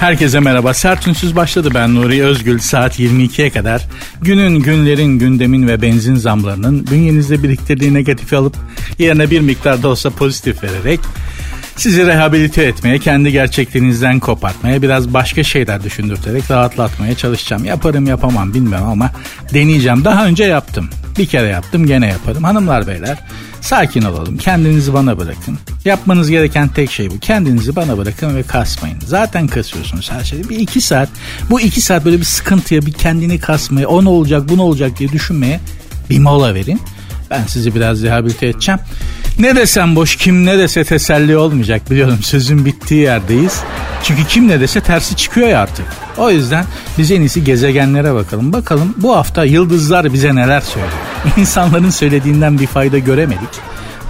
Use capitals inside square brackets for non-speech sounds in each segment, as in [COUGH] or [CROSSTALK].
Herkese merhaba. Sertünsüz başladı ben Nuri Özgül. Saat 22'ye kadar günün, günlerin, gündemin ve benzin zamlarının bünyenizde biriktirdiği negatifi alıp yerine bir miktar da olsa pozitif vererek sizi rehabilite etmeye, kendi gerçekliğinizden kopartmaya, biraz başka şeyler düşündürterek rahatlatmaya çalışacağım. Yaparım yapamam bilmiyorum ama deneyeceğim. Daha önce yaptım. Bir kere yaptım gene yaparım. Hanımlar beyler sakin olalım. Kendinizi bana bırakın. Yapmanız gereken tek şey bu. Kendinizi bana bırakın ve kasmayın. Zaten kasıyorsunuz her şeyi. Bir iki saat. Bu iki saat böyle bir sıkıntıya, bir kendini kasmaya, o ne olacak, bu ne olacak diye düşünmeye bir mola verin. Ben sizi biraz rehabilite edeceğim. Ne desem boş kim ne dese teselli olmayacak biliyorum sözün bittiği yerdeyiz. Çünkü kim ne dese tersi çıkıyor ya artık. O yüzden biz en iyisi gezegenlere bakalım. Bakalım bu hafta yıldızlar bize neler söylüyor. [LAUGHS] İnsanların söylediğinden bir fayda göremedik.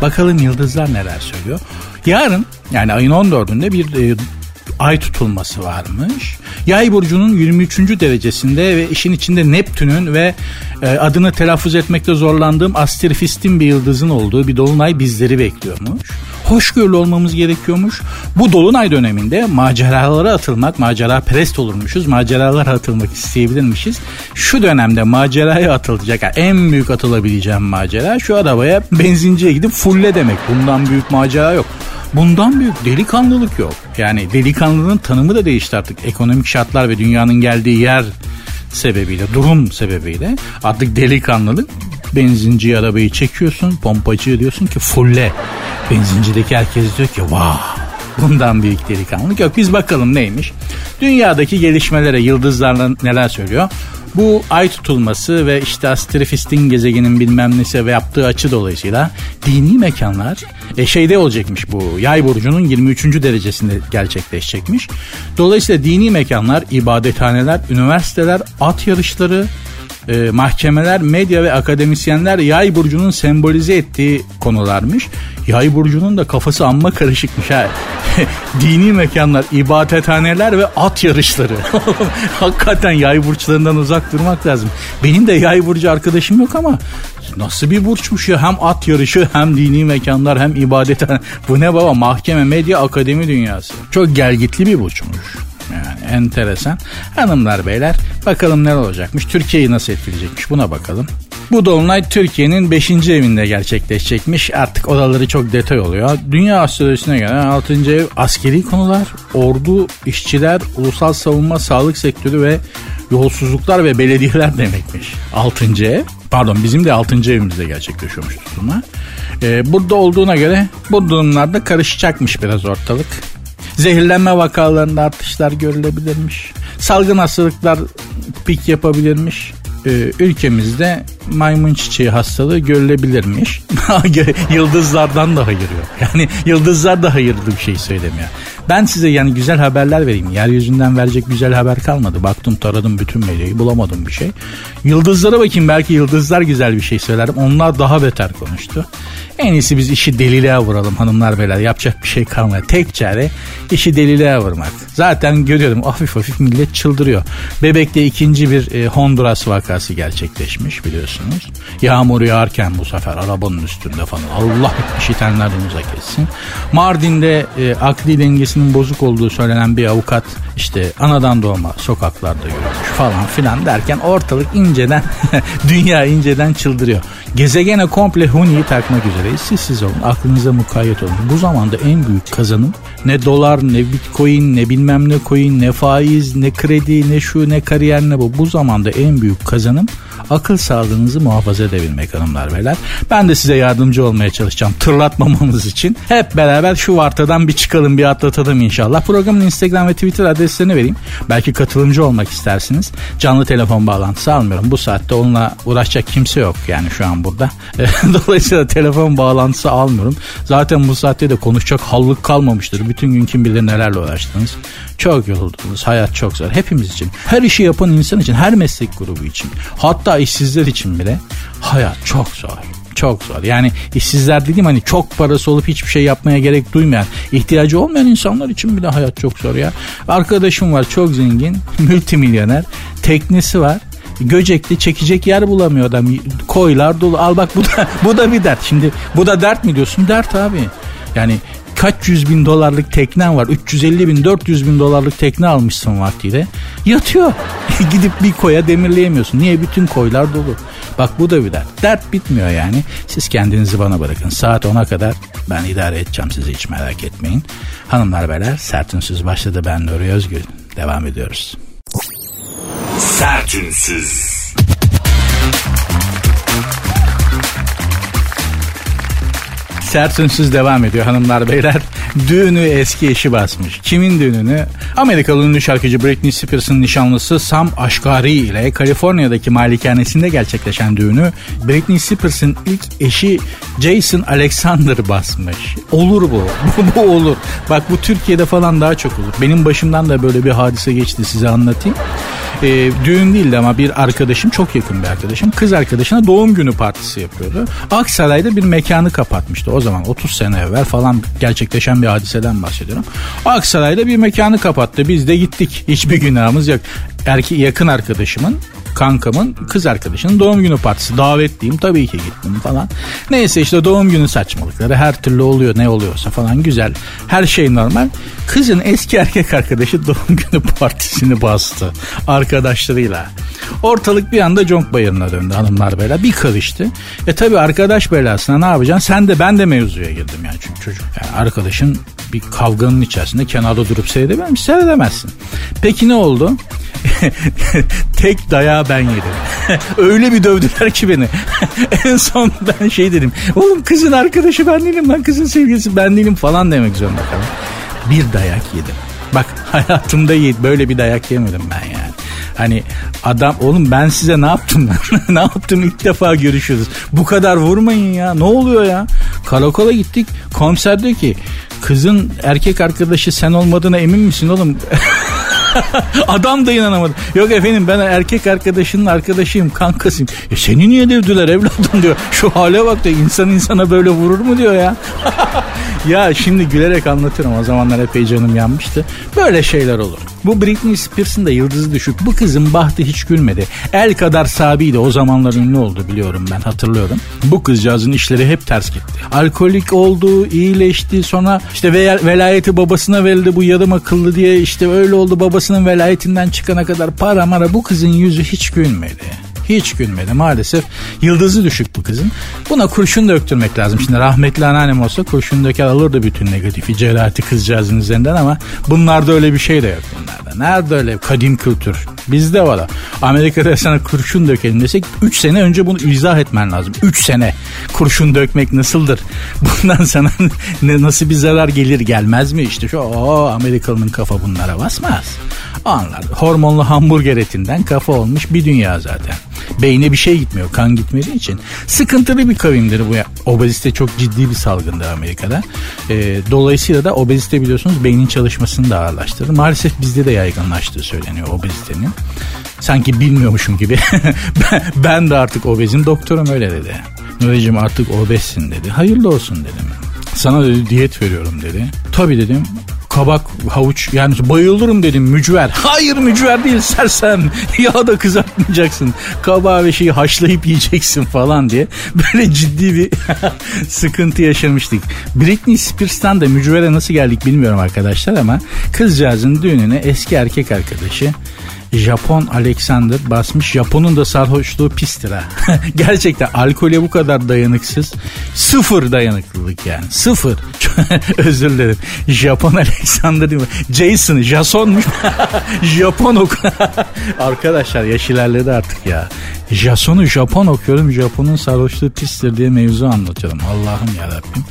Bakalım yıldızlar neler söylüyor. Yarın yani ayın 14'ünde bir e, ay tutulması varmış. Yay burcunun 23. derecesinde ve işin içinde Neptün'ün ve e, adını telaffuz etmekte zorlandığım Astrifistin bir yıldızın olduğu bir dolunay bizleri bekliyormuş. Hoşgörülü olmamız gerekiyormuş. Bu dolunay döneminde maceralara atılmak, macera perest olurmuşuz. Maceralara atılmak isteyebilirmişiz. Şu dönemde maceraya atılacak yani en büyük atılabileceğim macera şu arabaya benzinciye gidip fulle demek. Bundan büyük macera yok. Bundan büyük delikanlılık yok. Yani delikanlılığın tanımı da değişti artık. Ekonomik şartlar ve dünyanın geldiği yer sebebiyle, durum sebebiyle artık delikanlılık benzinci arabayı çekiyorsun, pompacı diyorsun ki fulle. Benzincideki herkes diyor ki vah bundan büyük delikanlılık yok. Biz bakalım neymiş. Dünyadaki gelişmelere yıldızlarla neler söylüyor. Bu ay tutulması ve işte astrofistin gezegenin bilmem nesi ve yaptığı açı dolayısıyla dini mekanlar e, şeyde olacakmış bu yay burcunun 23. derecesinde gerçekleşecekmiş. Dolayısıyla dini mekanlar, ibadethaneler, üniversiteler, at yarışları, e, mahkemeler, medya ve akademisyenler yay burcunun sembolize ettiği konularmış. Yay burcunun da kafası amma karışıkmış ha. [LAUGHS] Dini mekanlar, ibadethaneler ve at yarışları. [LAUGHS] Hakikaten yay burçlarından uzak durmak lazım. Benim de yay burcu arkadaşım yok ama nasıl bir burçmuş ya hem at yarışı hem dini mekanlar hem ibadethane. Bu ne baba mahkeme, medya, akademi dünyası. Çok gelgitli bir burçmuş. Yani enteresan. Hanımlar beyler bakalım ne olacakmış. Türkiye'yi nasıl etkileyecekmiş buna bakalım. Bu dolunay Türkiye'nin 5. evinde gerçekleşecekmiş. Artık odaları çok detay oluyor. Dünya astrolojisine göre 6. ev askeri konular, ordu, işçiler, ulusal savunma, sağlık sektörü ve yolsuzluklar ve belediyeler demekmiş. 6. ev. Pardon bizim de 6. evimizde gerçekleşiyormuş tutulma. Ee, burada olduğuna göre bu durumlarda karışacakmış biraz ortalık. Zehirlenme vakalarında artışlar görülebilirmiş. Salgın hastalıklar pik yapabilirmiş. Ee, ülkemizde maymun çiçeği hastalığı görülebilirmiş. [LAUGHS] Yıldızlardan da hayır yok. Yani yıldızlar da hayırlı bir şey söylemiyor. Ben size yani güzel haberler vereyim. Yeryüzünden verecek güzel haber kalmadı. Baktım taradım bütün medyayı bulamadım bir şey. Yıldızlara bakayım belki yıldızlar güzel bir şey söylerim. Onlar daha beter konuştu. En iyisi biz işi deliliğe vuralım hanımlar beyler. Yapacak bir şey kalmadı. Tek çare işi deliliğe vurmak. Zaten görüyorum hafif hafif millet çıldırıyor. Bebek'te ikinci bir e, Honduras vakası gerçekleşmiş biliyorsunuz. Yağmur yağarken bu sefer arabanın üstünde falan. Allah işitenlerden uzak etsin. Mardin'de e, akli dengesinin bozuk olduğu söylenen bir avukat işte anadan doğma sokaklarda yürümüş falan filan derken ortalık inceden [LAUGHS] dünya inceden çıldırıyor. Gezegene komple Huni'yi takmak üzereyiz. Siz siz olun. Aklınıza mukayyet olun. Bu zamanda en büyük kazanım ne dolar ne bitcoin ne bilmem ne coin ne faiz ne kredi ne şu ne kariyer ne bu. Bu zamanda en büyük kazanım akıl sağlığınızı muhafaza edebilmek hanımlar beyler. Ben de size yardımcı olmaya çalışacağım tırlatmamamız için. Hep beraber şu vartadan bir çıkalım bir atlatalım inşallah. Programın Instagram ve Twitter adreslerini vereyim. Belki katılımcı olmak istersiniz. Canlı telefon bağlantısı almıyorum. Bu saatte onunla uğraşacak kimse yok yani şu an burada. [LAUGHS] Dolayısıyla telefon bağlantısı almıyorum. Zaten bu saatte de konuşacak hallık kalmamıştır. Bütün gün kim bilir nelerle uğraştınız. Çok yoruldunuz. Hayat çok zor. Hepimiz için. Her işi yapan insan için. Her meslek grubu için. Hatta işsizler için bile hayat çok zor. Çok zor. Yani işsizler dediğim hani çok parası olup hiçbir şey yapmaya gerek duymayan, ihtiyacı olmayan insanlar için bile hayat çok zor ya. Arkadaşım var çok zengin, [LAUGHS] multimilyoner, teknesi var. Göcekli çekecek yer bulamıyor adam. Koylar dolu. Al bak bu da [LAUGHS] bu da bir dert. Şimdi bu da dert mi diyorsun? Dert abi. Yani kaç yüz bin dolarlık teknen var. 350 bin 400 bin dolarlık tekne almışsın vaktiyle. Yatıyor. [LAUGHS] Gidip bir koya demirleyemiyorsun. Niye? Bütün koylar dolu. Bak bu da bir dert. Dert bitmiyor yani. Siz kendinizi bana bırakın. Saat 10'a kadar ben idare edeceğim sizi hiç merak etmeyin. Hanımlar beyler Sertünsüz başladı ben Nuri Özgül. Devam ediyoruz. Sertünsüz. Sert Ünsüz devam ediyor hanımlar beyler. Düğünü eski eşi basmış. Kimin düğününü? Amerikalı ünlü şarkıcı Britney Spears'ın nişanlısı Sam Ashkari ile Kaliforniya'daki malikanesinde gerçekleşen düğünü Britney Spears'ın ilk eşi Jason Alexander basmış. Olur bu. [LAUGHS] bu, olur. Bak bu Türkiye'de falan daha çok olur. Benim başımdan da böyle bir hadise geçti size anlatayım. Ee, düğün değildi ama bir arkadaşım çok yakın bir arkadaşım kız arkadaşına doğum günü partisi yapıyordu. Aksaray'da bir mekanı kapatmıştı. O zaman 30 sene evvel falan gerçekleşen bir hadiseden bahsediyorum. Aksaray'da bir mekanı kapattı. Biz de gittik. Hiçbir günahımız yok. Erki yakın arkadaşımın kankamın kız arkadaşının doğum günü partisi davetliyim tabii ki gittim falan. Neyse işte doğum günü saçmalıkları her türlü oluyor ne oluyorsa falan güzel. Her şey normal. Kızın eski erkek arkadaşı doğum günü [LAUGHS] partisini bastı arkadaşlarıyla. Ortalık bir anda conk bayırına döndü hanımlar beyler. Bir karıştı. E tabi arkadaş belasına ne yapacaksın? Sen de ben de mevzuya girdim yani çünkü çocuk. Yani arkadaşın bir kavganın içerisinde kenarda durup misin? Seyredemezsin. Peki ne oldu? [LAUGHS] Tek dayağı ben yedim. [LAUGHS] Öyle bir dövdüler ki beni. [LAUGHS] en son ben şey dedim. Oğlum kızın arkadaşı ben değilim lan kızın sevgilisi ben değilim falan demek zorunda kaldım. Bir dayak yedim. Bak [LAUGHS] hayatımda böyle bir dayak yemedim ben yani. Hani adam oğlum ben size ne yaptım ne yaptım ilk defa görüşüyoruz. Bu kadar vurmayın ya ne oluyor ya. Karakola gittik komiser diyor ki kızın erkek arkadaşı sen olmadığına emin misin oğlum? [LAUGHS] Adam da inanamadı. Yok efendim ben erkek arkadaşının arkadaşıyım kankasıyım. E seni niye dövdüler evladım diyor. Şu hale bak da insan insana böyle vurur mu diyor ya. [LAUGHS] ya şimdi gülerek anlatırım o zamanlar epey canım yanmıştı. Böyle şeyler olur. Bu Britney Spears'ın da yıldızı düşük. Bu kızın bahtı hiç gülmedi. El kadar sabiydi. O zamanlar ünlü oldu biliyorum ben hatırlıyorum. Bu kızcağızın işleri hep ters gitti. Alkolik oldu, iyileşti. Sonra işte velayeti babasına verildi bu yarım akıllı diye işte öyle oldu. Babasının velayetinden çıkana kadar para mara bu kızın yüzü hiç gülmedi. Hiç gülmedi maalesef. Yıldızı düşük bu kızın. Buna kurşun döktürmek lazım. Şimdi rahmetli anneannem olsa kurşun döker alırdı bütün negatifi celati kızcağızın üzerinden ama bunlarda öyle bir şey de yok bunlarda. Nerede öyle kadim kültür? Bizde var. Amerika'da sana kurşun dökelim desek 3 sene önce bunu izah etmen lazım. 3 sene kurşun dökmek nasıldır? [LAUGHS] Bundan sana ne, nasıl bir zarar gelir gelmez mi? İşte şu o Amerikalı'nın kafa bunlara basmaz. Anlar. Hormonlu hamburger etinden kafa olmuş bir dünya zaten. Beyne bir şey gitmiyor. Kan gitmediği için. Sıkıntılı bir kavimdir bu. Obezite çok ciddi bir salgındır Amerika'da. E, dolayısıyla da obezite biliyorsunuz beynin çalışmasını da ağırlaştırır. Maalesef bizde de yaygınlaştığı söyleniyor obezitenin. Sanki bilmiyormuşum gibi. [LAUGHS] ben, de artık obezim. Doktorum öyle dedi. Nuri'cim artık obezsin dedi. Hayırlı olsun dedim. Sana dedi diyet veriyorum dedi. Tabii dedim kabak, havuç yani bayılırım dedim mücver. Hayır mücver değil sersem. [LAUGHS] Ya da kızartmayacaksın. Kabağı ve şeyi haşlayıp yiyeceksin falan diye. Böyle ciddi bir [LAUGHS] sıkıntı yaşamıştık. Britney Spears'tan da mücvere nasıl geldik bilmiyorum arkadaşlar ama kızcağızın düğününe eski erkek arkadaşı Japon Alexander basmış. Japon'un da sarhoşluğu pistir ha. [LAUGHS] Gerçekten alkole bu kadar dayanıksız. Sıfır dayanıklılık yani. Sıfır. [LAUGHS] Özür dilerim. Japon [LAUGHS] Alexander değil mi? Jason, Jason'muş. Japon ok. Arkadaşlar yaş ilerledi artık ya. Jason'u Japon okuyorum. Japon'un sarhoşluğu pistir diye mevzu anlatıyorum. Allah'ım yarabbim.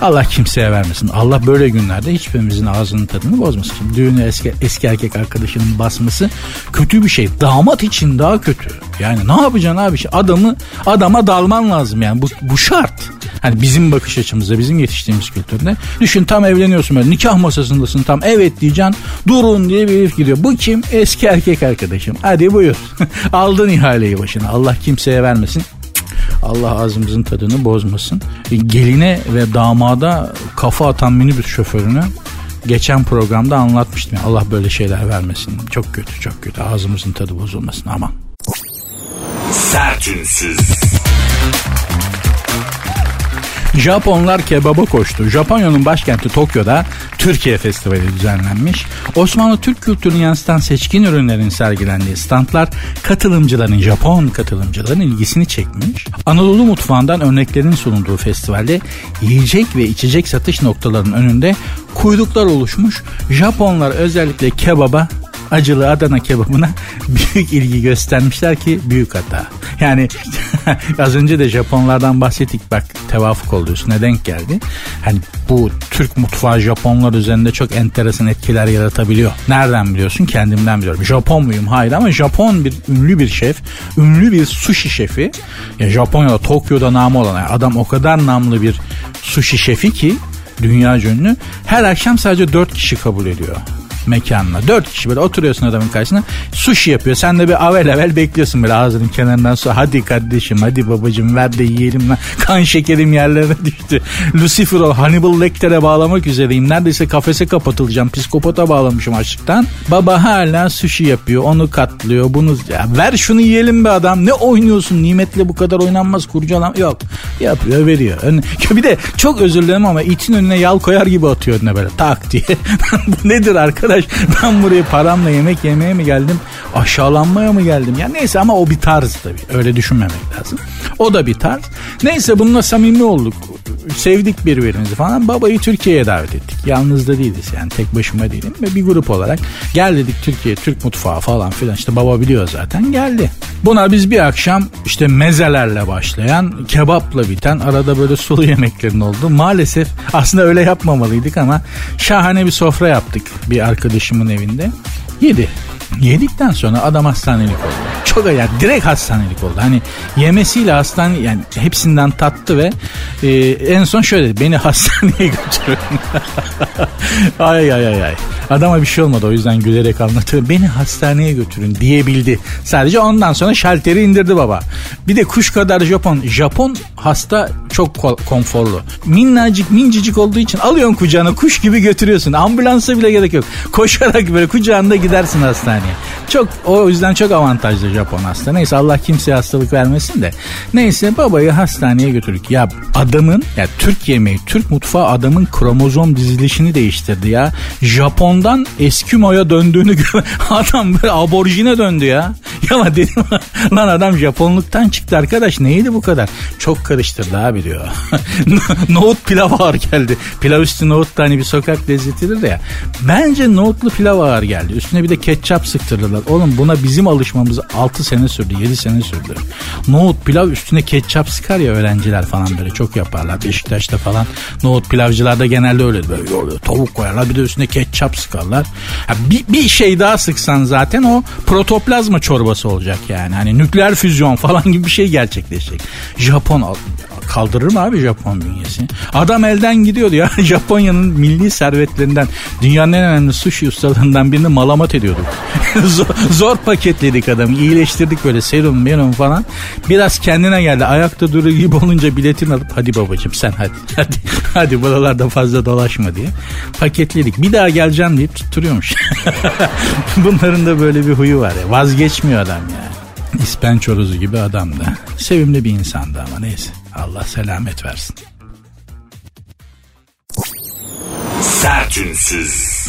Allah kimseye vermesin. Allah böyle günlerde hiçbirimizin ağzının tadını bozmasın. Şimdi düğünü eski, eski erkek arkadaşının basması kötü bir şey. Damat için daha kötü. Yani ne yapacaksın abi? Adamı adama dalman lazım yani. Bu, bu şart. Hani bizim bakış açımızda, bizim yetiştiğimiz kültürde. Düşün tam evleniyorsun böyle nikah masasındasın tam evet diyeceksin. Durun diye bir herif gidiyor. Bu kim? Eski erkek arkadaşım. Hadi buyur. [LAUGHS] Aldın ihaleyi başına. Allah kimseye vermesin. Allah ağzımızın tadını bozmasın. E, geline ve damada kafa atan minibüs şoförünü geçen programda anlatmıştım. Allah böyle şeyler vermesin. Çok kötü çok kötü ağzımızın tadı bozulmasın aman. Sertünsüz. Japonlar kebaba koştu. Japonya'nın başkenti Tokyo'da Türkiye Festivali düzenlenmiş. Osmanlı Türk kültürünü yansıtan seçkin ürünlerin sergilendiği standlar katılımcıların, Japon katılımcıların ilgisini çekmiş. Anadolu mutfağından örneklerin sunulduğu festivalde yiyecek ve içecek satış noktalarının önünde kuyruklar oluşmuş. Japonlar özellikle kebaba acılı Adana kebabına [LAUGHS] büyük ilgi göstermişler ki büyük hata. Yani [LAUGHS] az önce de Japonlardan bahsettik bak tevafuk oldu üstüne denk geldi. Hani bu Türk mutfağı Japonlar üzerinde çok enteresan etkiler yaratabiliyor. Nereden biliyorsun? Kendimden biliyorum. Japon muyum? Hayır ama Japon bir ünlü bir şef, ünlü bir sushi şefi. Ya Japonya'da Tokyo'da namı olan yani adam o kadar namlı bir sushi şefi ki dünya ünlü. Her akşam sadece 4 kişi kabul ediyor mekanına. Dört kişi böyle oturuyorsun adamın karşısına. Sushi yapıyor. Sen de bir avel avel bekliyorsun böyle ağzının kenarından sonra. Hadi kardeşim hadi babacım ver de yiyelim lan. [LAUGHS] Kan şekerim yerlerine düştü. Lucifer o Hannibal Lecter'e bağlamak üzereyim. Neredeyse kafese kapatılacağım. Psikopata bağlamışım açlıktan. Baba hala sushi yapıyor. Onu katlıyor. Bunu ya ver şunu yiyelim be adam. Ne oynuyorsun? Nimetle bu kadar oynanmaz kurcalam. Yok. Yapıyor veriyor. [LAUGHS] Bir de çok özür dilerim ama itin önüne yal koyar gibi atıyor önüne böyle tak diye. [LAUGHS] bu nedir arkadaş? Arkadaş ben buraya paramla yemek yemeye mi geldim aşağılanmaya mı geldim? Ya neyse ama o bir tarz tabii öyle düşünmemek lazım. O da bir tarz. Neyse bununla samimi olduk sevdik birbirimizi falan. Babayı Türkiye'ye davet ettik. Yalnız da değiliz yani tek başıma değilim. Ve bir grup olarak gel dedik Türkiye Türk mutfağı falan filan. İşte baba biliyor zaten geldi. Buna biz bir akşam işte mezelerle başlayan kebapla biten arada böyle sulu yemeklerin oldu maalesef aslında öyle yapmamalıydık ama şahane bir sofra yaptık bir arkadaşımın evinde. Yedi Yedikten sonra adam hastanelik oldu. Çok yani direkt hastanelik oldu. Hani yemesiyle hastane yani hepsinden tattı ve e, en son şöyle. Beni hastaneye [LAUGHS] götürün. [LAUGHS] ay ay ay ay. Adama bir şey olmadı o yüzden gülerek anlatıyor. Beni hastaneye götürün diyebildi. Sadece ondan sonra şalteri indirdi baba. Bir de kuş kadar Japon. Japon hasta çok konforlu. Minnacık mincicik olduğu için alıyorsun kucağına kuş gibi götürüyorsun. Ambulansa bile gerek yok. Koşarak böyle kucağında gidersin hastaneye. Çok o yüzden çok avantajlı Japon hasta. Neyse Allah kimseye hastalık vermesin de. Neyse babayı hastaneye götürdük. Ya adamın ya Türk yemeği, Türk mutfağı adamın kromozom dizilişini değiştirdi ya. Japon'dan Eskimo'ya döndüğünü gör. [LAUGHS] Adam böyle aborjine döndü ya. Ya dedim [LAUGHS] lan adam Japonluktan çıktı arkadaş neydi bu kadar? Çok karıştırdı abi diyor. [LAUGHS] nohut pilav ağır geldi. Pilav üstü nohut da hani bir sokak lezzetidir de ya. Bence nohutlu pilav ağır geldi. Üstüne bir de ketçap sıktırdılar. Oğlum buna bizim alışmamız 6 sene sürdü 7 sene sürdü. Nohut pilav üstüne ketçap sıkar ya öğrenciler falan böyle çok yaparlar. Beşiktaş'ta falan nohut pilavcılarda genelde öyle böyle, tavuk koyarlar bir de üstüne ketçap sıkarlar. Bir, bir şey daha sıksan zaten o protoplazma çorbası olacak yani. Hani nükleer füzyon [LAUGHS] falan gibi bir şey gerçekleşecek. Japon kaldırır mı abi Japon bünyesi? Adam elden gidiyordu ya. [LAUGHS] Japonya'nın milli servetlerinden dünyanın en önemli sushi ustalarından birini malamat ediyorduk. [LAUGHS] zor, zor paketledik adamı. iyileştirdik böyle serum merum falan. Biraz kendine geldi. Ayakta durur gibi olunca biletini alıp hadi babacım sen hadi. Hadi, hadi buralarda fazla dolaşma diye. Paketledik. Bir daha geleceğim deyip tutturuyormuş. [LAUGHS] Bunların da böyle bir huyu var ya. Vazgeçmiyor adam yani. İspençorozu gibi adamdı. Sevimli bir insandı ama neyse. Allah selamet versin. Sertünsüz.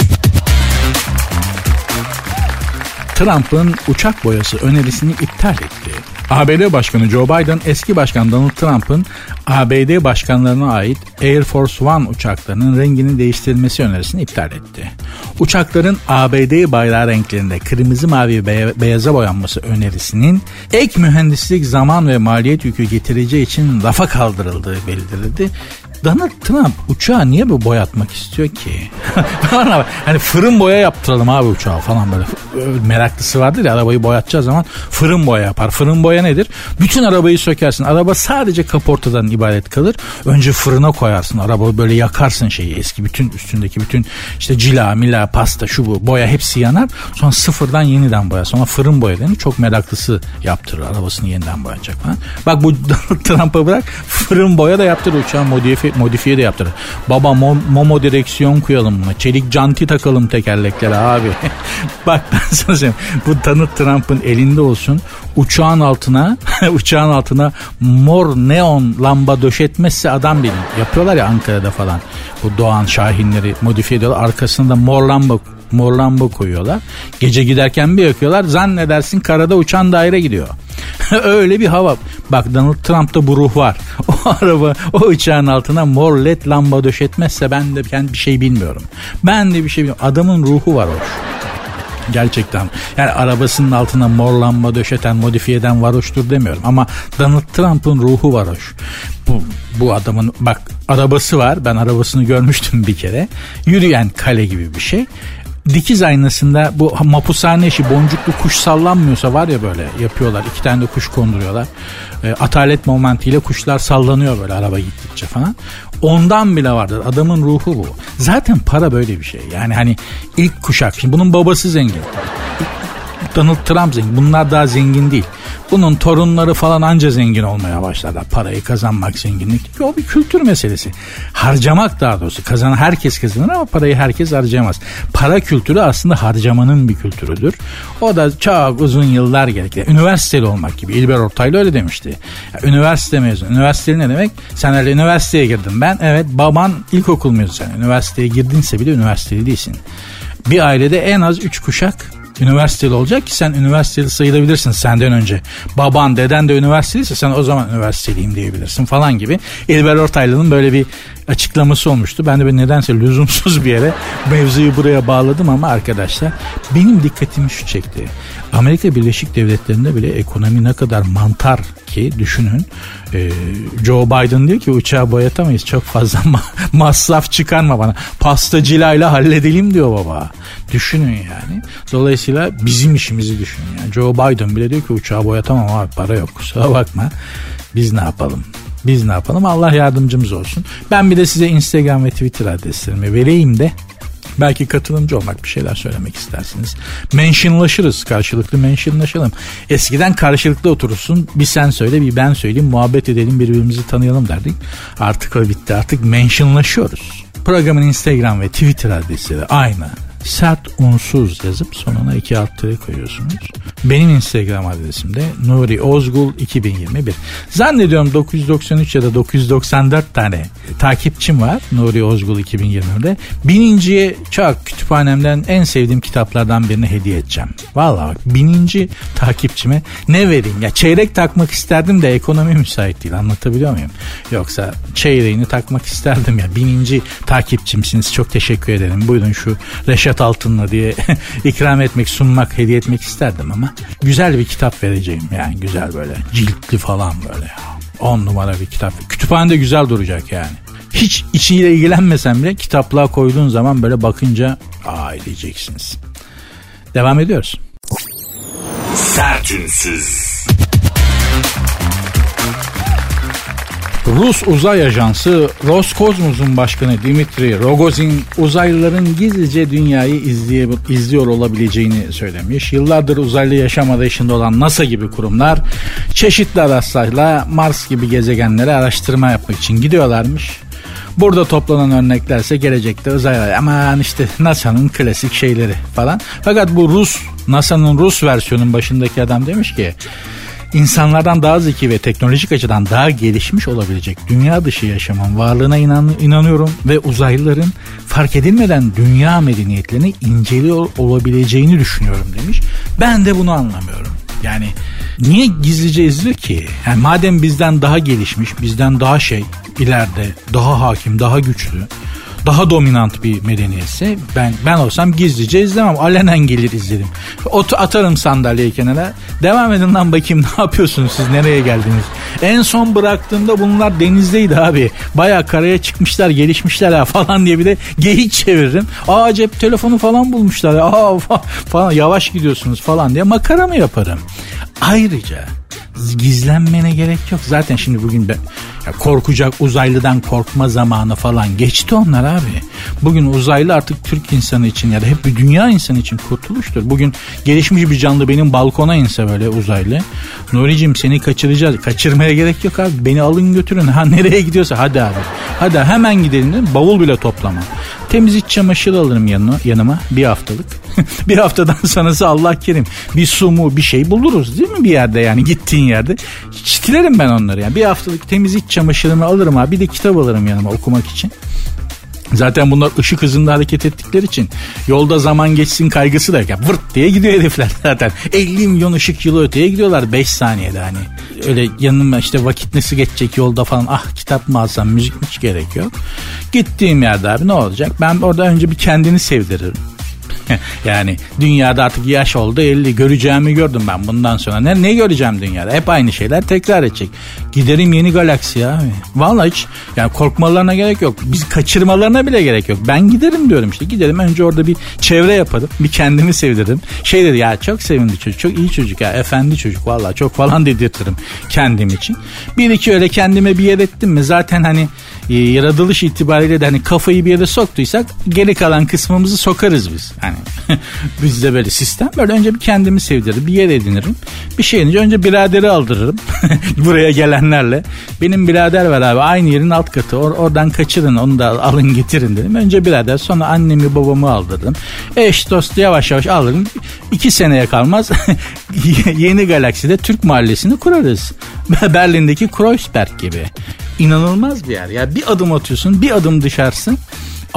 Trump'ın uçak boyası önerisini iptal etti. ABD Başkanı Joe Biden eski başkan Donald Trump'ın ABD başkanlarına ait Air Force One uçaklarının renginin değiştirilmesi önerisini iptal etti. Uçakların ABD bayrağı renklerinde kırmızı mavi ve beyaza boyanması önerisinin ek mühendislik zaman ve maliyet yükü getireceği için rafa kaldırıldığı bildirildi. Donald Trump uçağı niye bu boyatmak istiyor ki? [LAUGHS] hani fırın boya yaptıralım abi uçağı falan böyle. Meraklısı vardır ya arabayı boyatacağı zaman fırın boya yapar. Fırın boya nedir? Bütün arabayı sökersin. Araba sadece kaportadan ibaret kalır. Önce fırına koyarsın. Araba böyle yakarsın şeyi eski bütün üstündeki bütün işte cila, mila, pasta şu bu boya hepsi yanar. Sonra sıfırdan yeniden boya. Sonra fırın boya denir. Çok meraklısı yaptırır arabasını yeniden boyayacak falan. Bak bu [LAUGHS] Trump'a bırak fırın boya da yaptırır. Uçağın modifiye, modifiye de yaptırır. Baba mom, momo direksiyon koyalım buna. Çelik canti takalım tekerleklere abi. [LAUGHS] Bak ben sana söyleyeyim. Bu Donald Trump'ın elinde olsun uçağın altına [LAUGHS] uçağın altına mor neon lamba döşetmezse adam bilin. Yapıyorlar ya Ankara'da falan. Bu Doğan Şahinleri modifiye ediyorlar. Arkasında mor lamba mor lamba koyuyorlar. Gece giderken bir yakıyorlar. Zannedersin karada uçan daire gidiyor. [LAUGHS] Öyle bir hava. Bak Donald Trump'ta bu ruh var. [LAUGHS] O araba o uçağın altına mor led lamba döşetmezse ben de ben bir şey bilmiyorum. Ben de bir şey bilmiyorum. Adamın ruhu var hoş. Gerçekten. Yani arabasının altına mor lamba döşeten, modifiyeden varoştur demiyorum. Ama Donald Trump'ın ruhu varoş. Bu, bu adamın bak arabası var. Ben arabasını görmüştüm bir kere. Yürüyen kale gibi bir şey dikiz aynasında bu mapushane işi boncuklu kuş sallanmıyorsa var ya böyle yapıyorlar. iki tane de kuş konduruyorlar. E, atalet momentiyle kuşlar sallanıyor böyle araba gittikçe falan. Ondan bile vardır. Adamın ruhu bu. Zaten para böyle bir şey. Yani hani ilk kuşak. Şimdi bunun babası zengin. Donald Trump zengin. Bunlar daha zengin değil. Bunun torunları falan anca zengin olmaya başladı. Parayı kazanmak zenginlik. O bir kültür meselesi. Harcamak daha doğrusu. Kazanan herkes kazanır ama parayı herkes harcayamaz. Para kültürü aslında harcamanın bir kültürüdür. O da çok uzun yıllar gerekli. Üniversiteli olmak gibi. İlber Ortaylı öyle demişti. Üniversite mezunu. Üniversiteli ne demek? Sen öyle üniversiteye girdin. Ben evet baban ilkokul mezunu sen. Üniversiteye girdinse bile üniversiteli değilsin. Bir ailede en az 3 kuşak üniversiteli olacak ki sen üniversiteli sayılabilirsin senden önce. Baban deden de üniversiteliyse sen o zaman üniversiteliyim diyebilirsin falan gibi. İlber Ortaylı'nın böyle bir açıklaması olmuştu. Ben de bir nedense lüzumsuz bir yere mevzuyu buraya bağladım ama arkadaşlar benim dikkatimi şu çekti. Amerika Birleşik Devletleri'nde bile ekonomi ne kadar mantar ki düşünün. Ee, Joe Biden diyor ki uçağı boyatamayız çok fazla ma- [LAUGHS] masraf çıkarma bana. Pastacılayla halledelim diyor baba. Düşünün yani. Dolayısıyla bizim işimizi düşünün. Yani Joe Biden bile diyor ki uçağı boyatamam abi para yok kusura bakma. Biz ne yapalım? Biz ne yapalım? Allah yardımcımız olsun. Ben bir de size Instagram ve Twitter adreslerimi vereyim de Belki katılımcı olmak bir şeyler söylemek istersiniz. Mentionlaşırız. Karşılıklı mentionlaşalım. Eskiden karşılıklı oturursun. Bir sen söyle bir ben söyleyeyim. Muhabbet edelim birbirimizi tanıyalım derdik. Artık o bitti. Artık mentionlaşıyoruz. Programın Instagram ve Twitter adresi aynı sert unsuz yazıp sonuna iki alt tere koyuyorsunuz. Benim Instagram adresim de Nuri Ozgul 2021. Zannediyorum 993 ya da 994 tane takipçim var Nuri Ozgul 2021'de. Bininciye çok kütüphanemden en sevdiğim kitaplardan birini hediye edeceğim. Valla bak bininci takipçime ne vereyim? Ya çeyrek takmak isterdim de ekonomi müsait değil anlatabiliyor muyum? Yoksa çeyreğini takmak isterdim ya bininci takipçimsiniz çok teşekkür ederim. Buyurun şu Reşat Murat Altın'la diye [LAUGHS] ikram etmek, sunmak, hediye etmek isterdim ama güzel bir kitap vereceğim yani güzel böyle ciltli falan böyle On numara bir kitap. Kütüphanede güzel duracak yani. Hiç içiyle ilgilenmesen bile kitaplığa koyduğun zaman böyle bakınca aa diyeceksiniz. Devam ediyoruz. Sertünsüz. Rus uzay ajansı Roskosmos'un başkanı Dimitri Rogozin uzaylıların gizlice dünyayı izleye, izliyor olabileceğini söylemiş. Yıllardır uzaylı yaşam arayışında olan NASA gibi kurumlar çeşitli araçlarla Mars gibi gezegenlere araştırma yapmak için gidiyorlarmış. Burada toplanan örneklerse gelecekte uzaylar aman işte NASA'nın klasik şeyleri falan. Fakat bu Rus NASA'nın Rus versiyonun başındaki adam demiş ki insanlardan daha zeki ve teknolojik açıdan daha gelişmiş olabilecek dünya dışı yaşamın varlığına inan inanıyorum ve uzaylıların fark edilmeden dünya medeniyetlerini inceliyor olabileceğini düşünüyorum demiş. Ben de bunu anlamıyorum. Yani niye gizlice izliyor ki? Yani madem bizden daha gelişmiş, bizden daha şey, ileride, daha hakim, daha güçlü, daha dominant bir medeniyetse ben ben olsam gizlice izlemem. Alenen gelir izlerim. Ot atarım sandalyeyi kenara. Devam edin lan bakayım ne yapıyorsunuz siz nereye geldiniz? En son bıraktığımda bunlar denizdeydi abi. Baya karaya çıkmışlar gelişmişler ha falan diye bir de geyik çeviririm. Aa cep telefonu falan bulmuşlar. Aa [LAUGHS] falan yavaş gidiyorsunuz falan diye makara mı yaparım? Ayrıca gizlenmene gerek yok. Zaten şimdi bugün ben ya korkacak uzaylıdan korkma zamanı falan geçti onlar abi. Bugün uzaylı artık Türk insanı için ya da hep bir dünya insanı için kurtuluştur. Bugün gelişmiş bir canlı benim balkona inse böyle uzaylı. Nuri'cim seni kaçıracağız. Kaçırmaya gerek yok abi. Beni alın götürün. Ha nereye gidiyorsa hadi abi. Hadi hemen gidelim dedim. Bavul bile toplama. Temiz iç çamaşır alırım yanına, yanıma bir haftalık. [LAUGHS] bir haftadan sonrası Allah kerim bir su mu bir şey buluruz değil mi bir yerde yani gittiğin yerde. Çitilerim ben onları yani bir haftalık temiz iç çamaşırımı alırım abi bir de kitap alırım yanıma okumak için. Zaten bunlar ışık hızında hareket ettikleri için yolda zaman geçsin kaygısı da yani vırt diye gidiyor herifler [LAUGHS] zaten. 50 milyon ışık yılı öteye gidiyorlar 5 saniyede hani. Öyle yanıma işte vakit nasıl geçecek yolda falan ah kitap mı alsam müzik hiç gerek yok. Gittiğim yerde abi ne olacak? Ben orada önce bir kendini sevdiririm. [LAUGHS] yani dünyada artık yaş oldu 50 göreceğimi gördüm ben bundan sonra. Ne, ne göreceğim dünyada? Hep aynı şeyler tekrar edecek. Giderim yeni galaksi abi. Vallahi hiç yani korkmalarına gerek yok. Biz kaçırmalarına bile gerek yok. Ben giderim diyorum işte. Giderim önce orada bir çevre yaparım. Bir kendimi sevdiririm. Şey dedi ya çok sevindi çocuk. Çok iyi çocuk ya. Efendi çocuk vallahi çok falan dedirtirim kendim için. Bir iki öyle kendime bir yer ettim mi zaten hani e, yaratılış itibariyle de hani kafayı bir yere soktuysak geri kalan kısmımızı sokarız biz. Hani [LAUGHS] bizde böyle sistem. Böyle önce bir kendimi sevdiririm. Bir yer edinirim. Bir şey edince önce biraderi aldırırım. [LAUGHS] Buraya gelenlerle. Benim birader var abi. Aynı yerin alt katı. Or- oradan kaçırın onu da alın getirin dedim. Önce birader sonra annemi babamı aldırdım. Eş dost yavaş yavaş alırım. İki seneye kalmaz [LAUGHS] yeni galakside Türk mahallesini kurarız. [LAUGHS] Berlin'deki Kreuzberg gibi. İnanılmaz bir yer. Ya bir adım atıyorsun, bir adım dışarısın.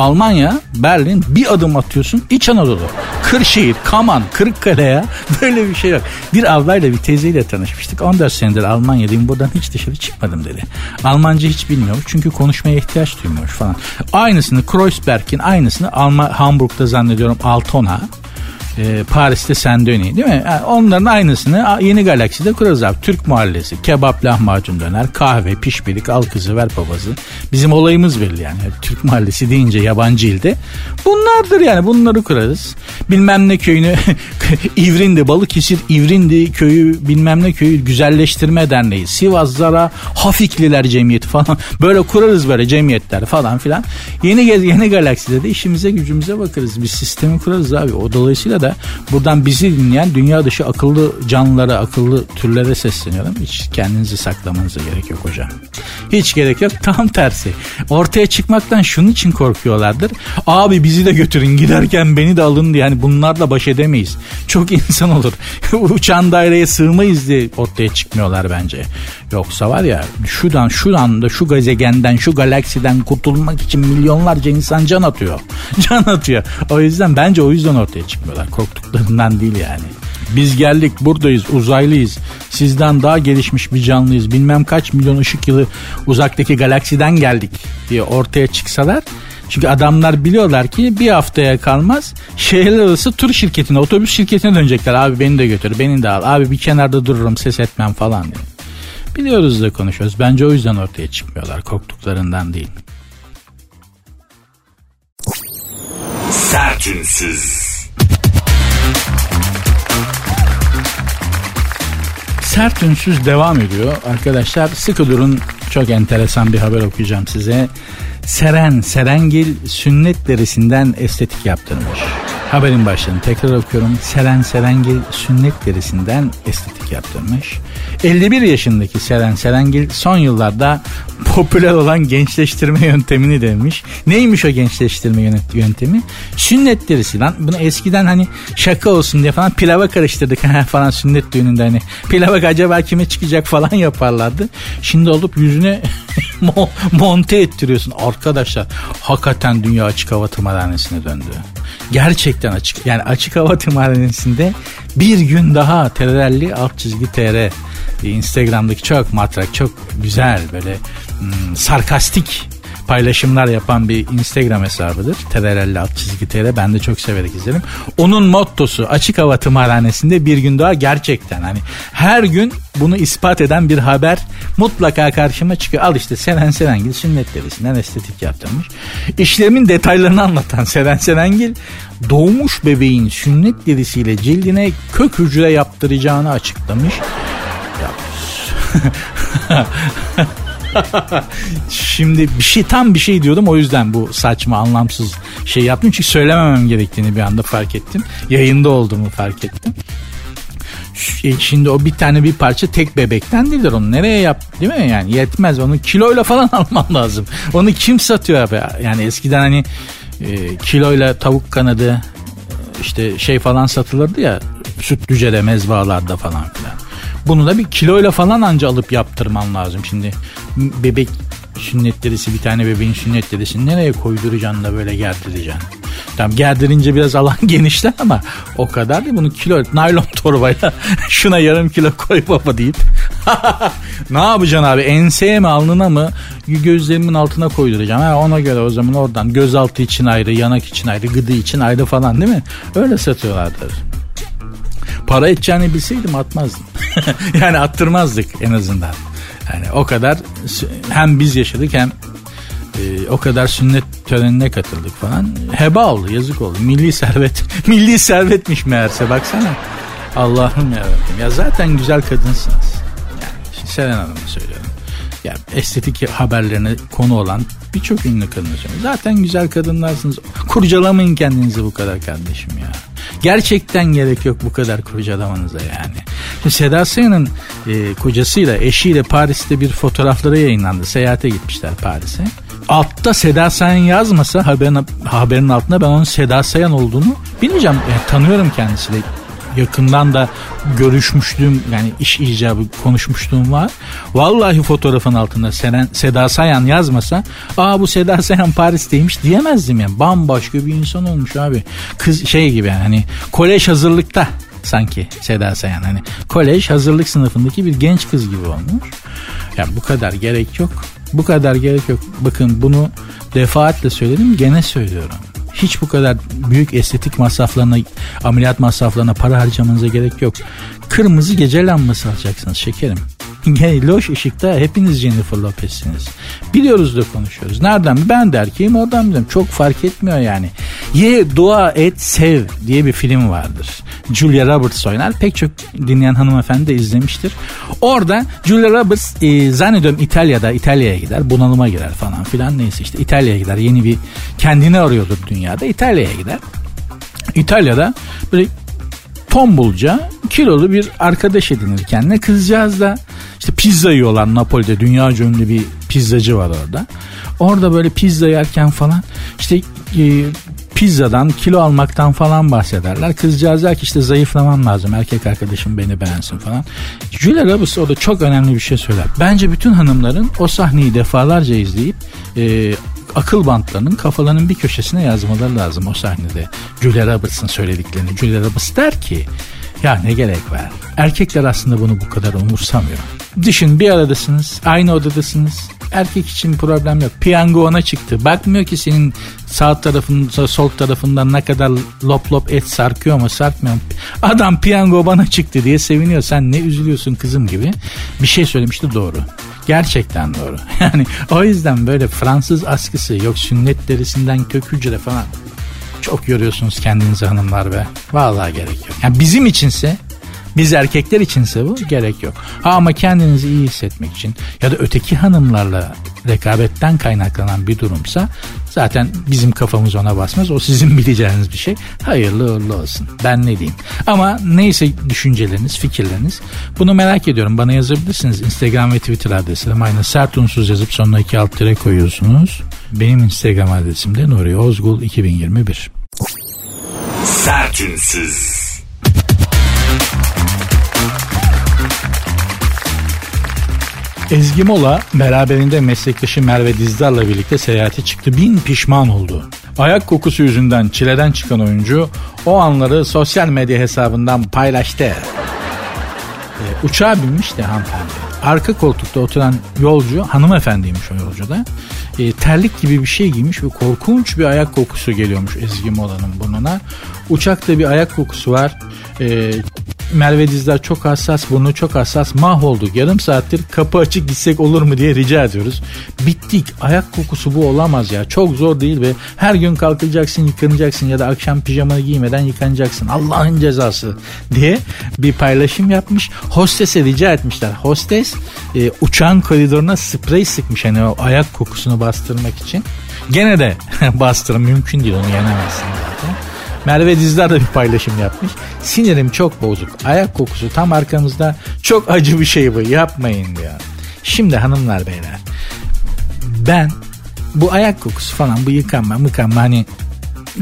Almanya, Berlin bir adım atıyorsun İç Anadolu. Kırşehir, Kaman, Kırıkkale ya. [LAUGHS] Böyle bir şey yok. Bir ablayla bir teyzeyle tanışmıştık. 14 senedir Almanya'dayım buradan hiç dışarı çıkmadım dedi. Almanca hiç bilmiyormuş çünkü konuşmaya ihtiyaç duymuyormuş falan. Aynısını Kreuzberg'in aynısını Alma, Hamburg'da zannediyorum Altona e, Paris'te Sendöni değil mi? Yani onların aynısını yeni galakside kurarız abi. Türk mahallesi, kebap, lahmacun döner, kahve, pişpirik, al kızı, ver babası. Bizim olayımız belli yani. Türk mahallesi deyince yabancı ilde. Bunlardır yani bunları kurarız. Bilmem ne köyünü [LAUGHS] İvrindi, Balıkesir İvrindi köyü bilmem ne köyü güzelleştirme derneği. Sivas Zara Hafikliler Cemiyeti falan. [LAUGHS] Böyle kurarız böyle cemiyetler falan filan. Yeni yeni galakside de işimize gücümüze bakarız. Bir sistemi kurarız abi. O dolayısıyla da buradan bizi dinleyen dünya dışı akıllı canlılara, akıllı türlere sesleniyorum. Hiç kendinizi saklamanıza gerek yok hocam. Hiç gerek yok. [LAUGHS] Tam tersi. Ortaya çıkmaktan şunun için korkuyorlardır. Abi bizi de götürün giderken beni de alın diye. Yani bunlarla baş edemeyiz. Çok [LAUGHS] insan olur. Uçan daireye sığmayız diye ortaya çıkmıyorlar bence. Yoksa var ya şuradan şu anda şu gezegenden şu galaksiden kurtulmak için milyonlarca insan can atıyor. [LAUGHS] Can atıyor. O yüzden bence o yüzden ortaya çıkmıyorlar korktuklarından değil yani. Biz geldik buradayız uzaylıyız. Sizden daha gelişmiş bir canlıyız. Bilmem kaç milyon ışık yılı uzaktaki galaksiden geldik diye ortaya çıksalar çünkü adamlar biliyorlar ki bir haftaya kalmaz şehirler arası tur şirketine, otobüs şirketine dönecekler. Abi beni de götür, beni de al. Abi bir kenarda dururum, ses etmem falan diye. Biliyoruz da konuşuyoruz. Bence o yüzden ortaya çıkmıyorlar. Korktuklarından değil. Sertünsüz. Sert ünsüz devam ediyor. Arkadaşlar sıkı durun çok enteresan bir haber okuyacağım size. Seren Serengil sünnet derisinden estetik yaptırmış. Haberin başlığını tekrar okuyorum. Seren Serengil sünnet derisinden estetik yaptırmış. 51 yaşındaki Seren Serengil son yıllarda popüler olan gençleştirme yöntemini demiş. Neymiş o gençleştirme yöntemi? Sünnet derisi lan. Bunu eskiden hani şaka olsun diye falan pilava karıştırdık [LAUGHS] falan sünnet düğününde hani. Pilava acaba kime çıkacak falan yaparlardı. Şimdi olup yüzüne [LAUGHS] monte ettiriyorsun. Arkadaşlar hakikaten dünya açık hava tımarhanesine döndü. Gerçekten açık. Yani açık hava tımarhanesinde bir gün daha terelli alt çizgi tr Instagram'daki çok matrak çok güzel böyle hmm, sarkastik paylaşımlar yapan bir Instagram hesabıdır. TRL alt çizgi TR. Ben de çok severek izlerim. Onun mottosu açık hava tımarhanesinde bir gün daha gerçekten hani her gün bunu ispat eden bir haber mutlaka karşıma çıkıyor. Al işte Seren Serengil sünnet derisinden estetik yaptırmış. İşlemin detaylarını anlatan Seren Serengil doğmuş bebeğin sünnet derisiyle cildine kök hücre yaptıracağını açıklamış. Ya, [LAUGHS] Şimdi bir şey tam bir şey diyordum o yüzden bu saçma anlamsız şey yaptım. Çünkü söylememem gerektiğini bir anda fark ettim. Yayında olduğumu fark ettim. E, şimdi o bir tane bir parça tek bebekten değildir onu nereye yap değil mi yani yetmez onu kiloyla falan [LAUGHS] alman lazım onu kim satıyor abi yani eskiden hani e, kiloyla tavuk kanadı işte şey falan satılırdı ya sütlücede mezbalarda falan filan bunu da bir kiloyla falan anca alıp yaptırman lazım. Şimdi bebek sünnet derisi bir tane bebeğin sünnet derisini nereye koyduracaksın da böyle gerdireceksin. Tamam gerdirince biraz alan [LAUGHS] genişler ama o kadar değil. Bunu kilo naylon [LAUGHS] torbayla [LAUGHS] şuna yarım kilo koy baba deyip ne yapacaksın abi enseye mi alnına mı gözlerimin altına koyduracağım. Ha, ona göre o zaman oradan gözaltı için ayrı yanak için ayrı gıdı için ayrı falan değil mi? Öyle satıyorlardır. Para edeceğini bilseydim atmazdım. [LAUGHS] yani attırmazdık en azından. Yani o kadar hem biz yaşadık hem e, o kadar sünnet törenine katıldık falan. Heba oldu yazık oldu. Milli servet. [LAUGHS] milli servetmiş meğerse baksana. Allah'ım yarabbim. Ya zaten güzel kadınsınız. Yani Seren Hanım'a söylüyorum. Ya estetik haberlerine konu olan birçok ünlü kadın Zaten güzel kadınlarsınız. Kurcalamayın kendinizi bu kadar kardeşim ya. Gerçekten gerek yok bu kadar kurcalamanıza yani. Şimdi Seda Sayan'ın e, kocasıyla eşiyle Paris'te bir fotoğrafları yayınlandı. Seyahate gitmişler Paris'e. Altta Seda Sayan yazmasa haberin, haberin altında ben onun Seda Sayan olduğunu bilmeyeceğim. Yani tanıyorum kendisiyle yakından da görüşmüştüm yani iş icabı konuşmuşluğum var. Vallahi fotoğrafın altında Seren, Seda Sayan yazmasa aa bu Seda Sayan Paris'teymiş diyemezdim yani. Bambaşka bir insan olmuş abi. Kız şey gibi yani hani kolej hazırlıkta sanki Seda Sayan hani kolej hazırlık sınıfındaki bir genç kız gibi olmuş. Yani bu kadar gerek yok. Bu kadar gerek yok. Bakın bunu defaatle söyledim gene söylüyorum hiç bu kadar büyük estetik masraflarına, ameliyat masraflarına para harcamanıza gerek yok. Kırmızı gece lambası alacaksınız şekerim. Loş ışıkta hepiniz Jennifer Lopez'siniz. Biliyoruz da konuşuyoruz. Nereden? Ben de erkeğim oradan biliyorum. Çok fark etmiyor yani. Ye, dua et, sev diye bir film vardır. Julia Roberts oynar. Pek çok dinleyen hanımefendi de izlemiştir. Orada Julia Roberts e, zannediyorum İtalya'da İtalya'ya gider. Bunalıma girer falan filan. Neyse işte İtalya'ya gider. Yeni bir kendini arıyordur dünyada. İtalya'ya gider. İtalya'da böyle tombulca kilolu bir arkadaş edinir kendine. Kızcağız da işte pizza yiyorlar Napoli'de. Dünya ünlü bir pizzacı var orada. Orada böyle pizza yerken falan işte e, pizzadan kilo almaktan falan bahsederler. Kızcağız der ki işte zayıflamam lazım erkek arkadaşım beni beğensin falan. Julia Roberts o da çok önemli bir şey söyler. Bence bütün hanımların o sahneyi defalarca izleyip e, akıl bantlarının kafalarının bir köşesine yazmaları lazım o sahnede. Julia Roberts'ın söylediklerini. Julia Roberts der ki ya ne gerek var? Erkekler aslında bunu bu kadar umursamıyor. Düşün bir aradasınız, aynı odadasınız. Erkek için problem yok. Piyango ona çıktı. Bakmıyor ki senin sağ tarafında, sol tarafından ne kadar lop lop et sarkıyor mu sarkmıyor mu? Adam piyango bana çıktı diye seviniyor. Sen ne üzülüyorsun kızım gibi. Bir şey söylemişti doğru. Gerçekten doğru. [LAUGHS] Yani o yüzden böyle Fransız askısı yok sünnet derisinden kök hücre falan. Çok yoruyorsunuz kendinizi hanımlar be. Vallahi gerek yok. Yani bizim içinse biz erkekler içinse bu gerek yok. Ha ama kendinizi iyi hissetmek için ya da öteki hanımlarla rekabetten kaynaklanan bir durumsa zaten bizim kafamız ona basmaz. O sizin [LAUGHS] bileceğiniz bir şey. Hayırlı uğurlu olsun. Ben ne diyeyim. Ama neyse düşünceleriniz, fikirleriniz bunu merak ediyorum. Bana yazabilirsiniz. Instagram ve Twitter adreslerim aynı. Sert unsuz yazıp sonuna iki alt tire koyuyorsunuz. Benim Instagram adresim de Nuri Ozgul 2021. Sertünsüz. Ezgi Mola beraberinde meslektaşı Merve Dizdar'la birlikte seyahate çıktı. Bin pişman oldu. Ayak kokusu yüzünden çileden çıkan oyuncu o anları sosyal medya hesabından paylaştı. Ee, uçağa binmiş de hanımefendi. arka koltukta oturan yolcu hanımefendiymiş o yolcuda. E, terlik gibi bir şey giymiş ve korkunç bir ayak kokusu geliyormuş Ezgi Mola'nın burnuna. Uçakta bir ayak kokusu var. E, Merve Dizler çok hassas, burnu çok hassas. Mahvolduk. Yarım saattir kapı açık gitsek olur mu diye rica ediyoruz. Bittik. Ayak kokusu bu olamaz ya. Çok zor değil ve her gün kalkacaksın, yıkanacaksın ya da akşam pijamanı giymeden yıkanacaksın. Allah'ın cezası diye bir paylaşım yapmış. Hostese rica etmişler. Hostes e, uçağın koridoruna sprey sıkmış hani o ayak kokusunu bastırmak için. Gene de [LAUGHS] bastırın mümkün değil onu yenemezsin zaten. Merve Dizdar da bir paylaşım yapmış. Sinirim çok bozuk. Ayak kokusu tam arkamızda. Çok acı bir şey bu. Yapmayın diyor. Şimdi hanımlar beyler. Ben bu ayak kokusu falan bu yıkanma mıkanma hani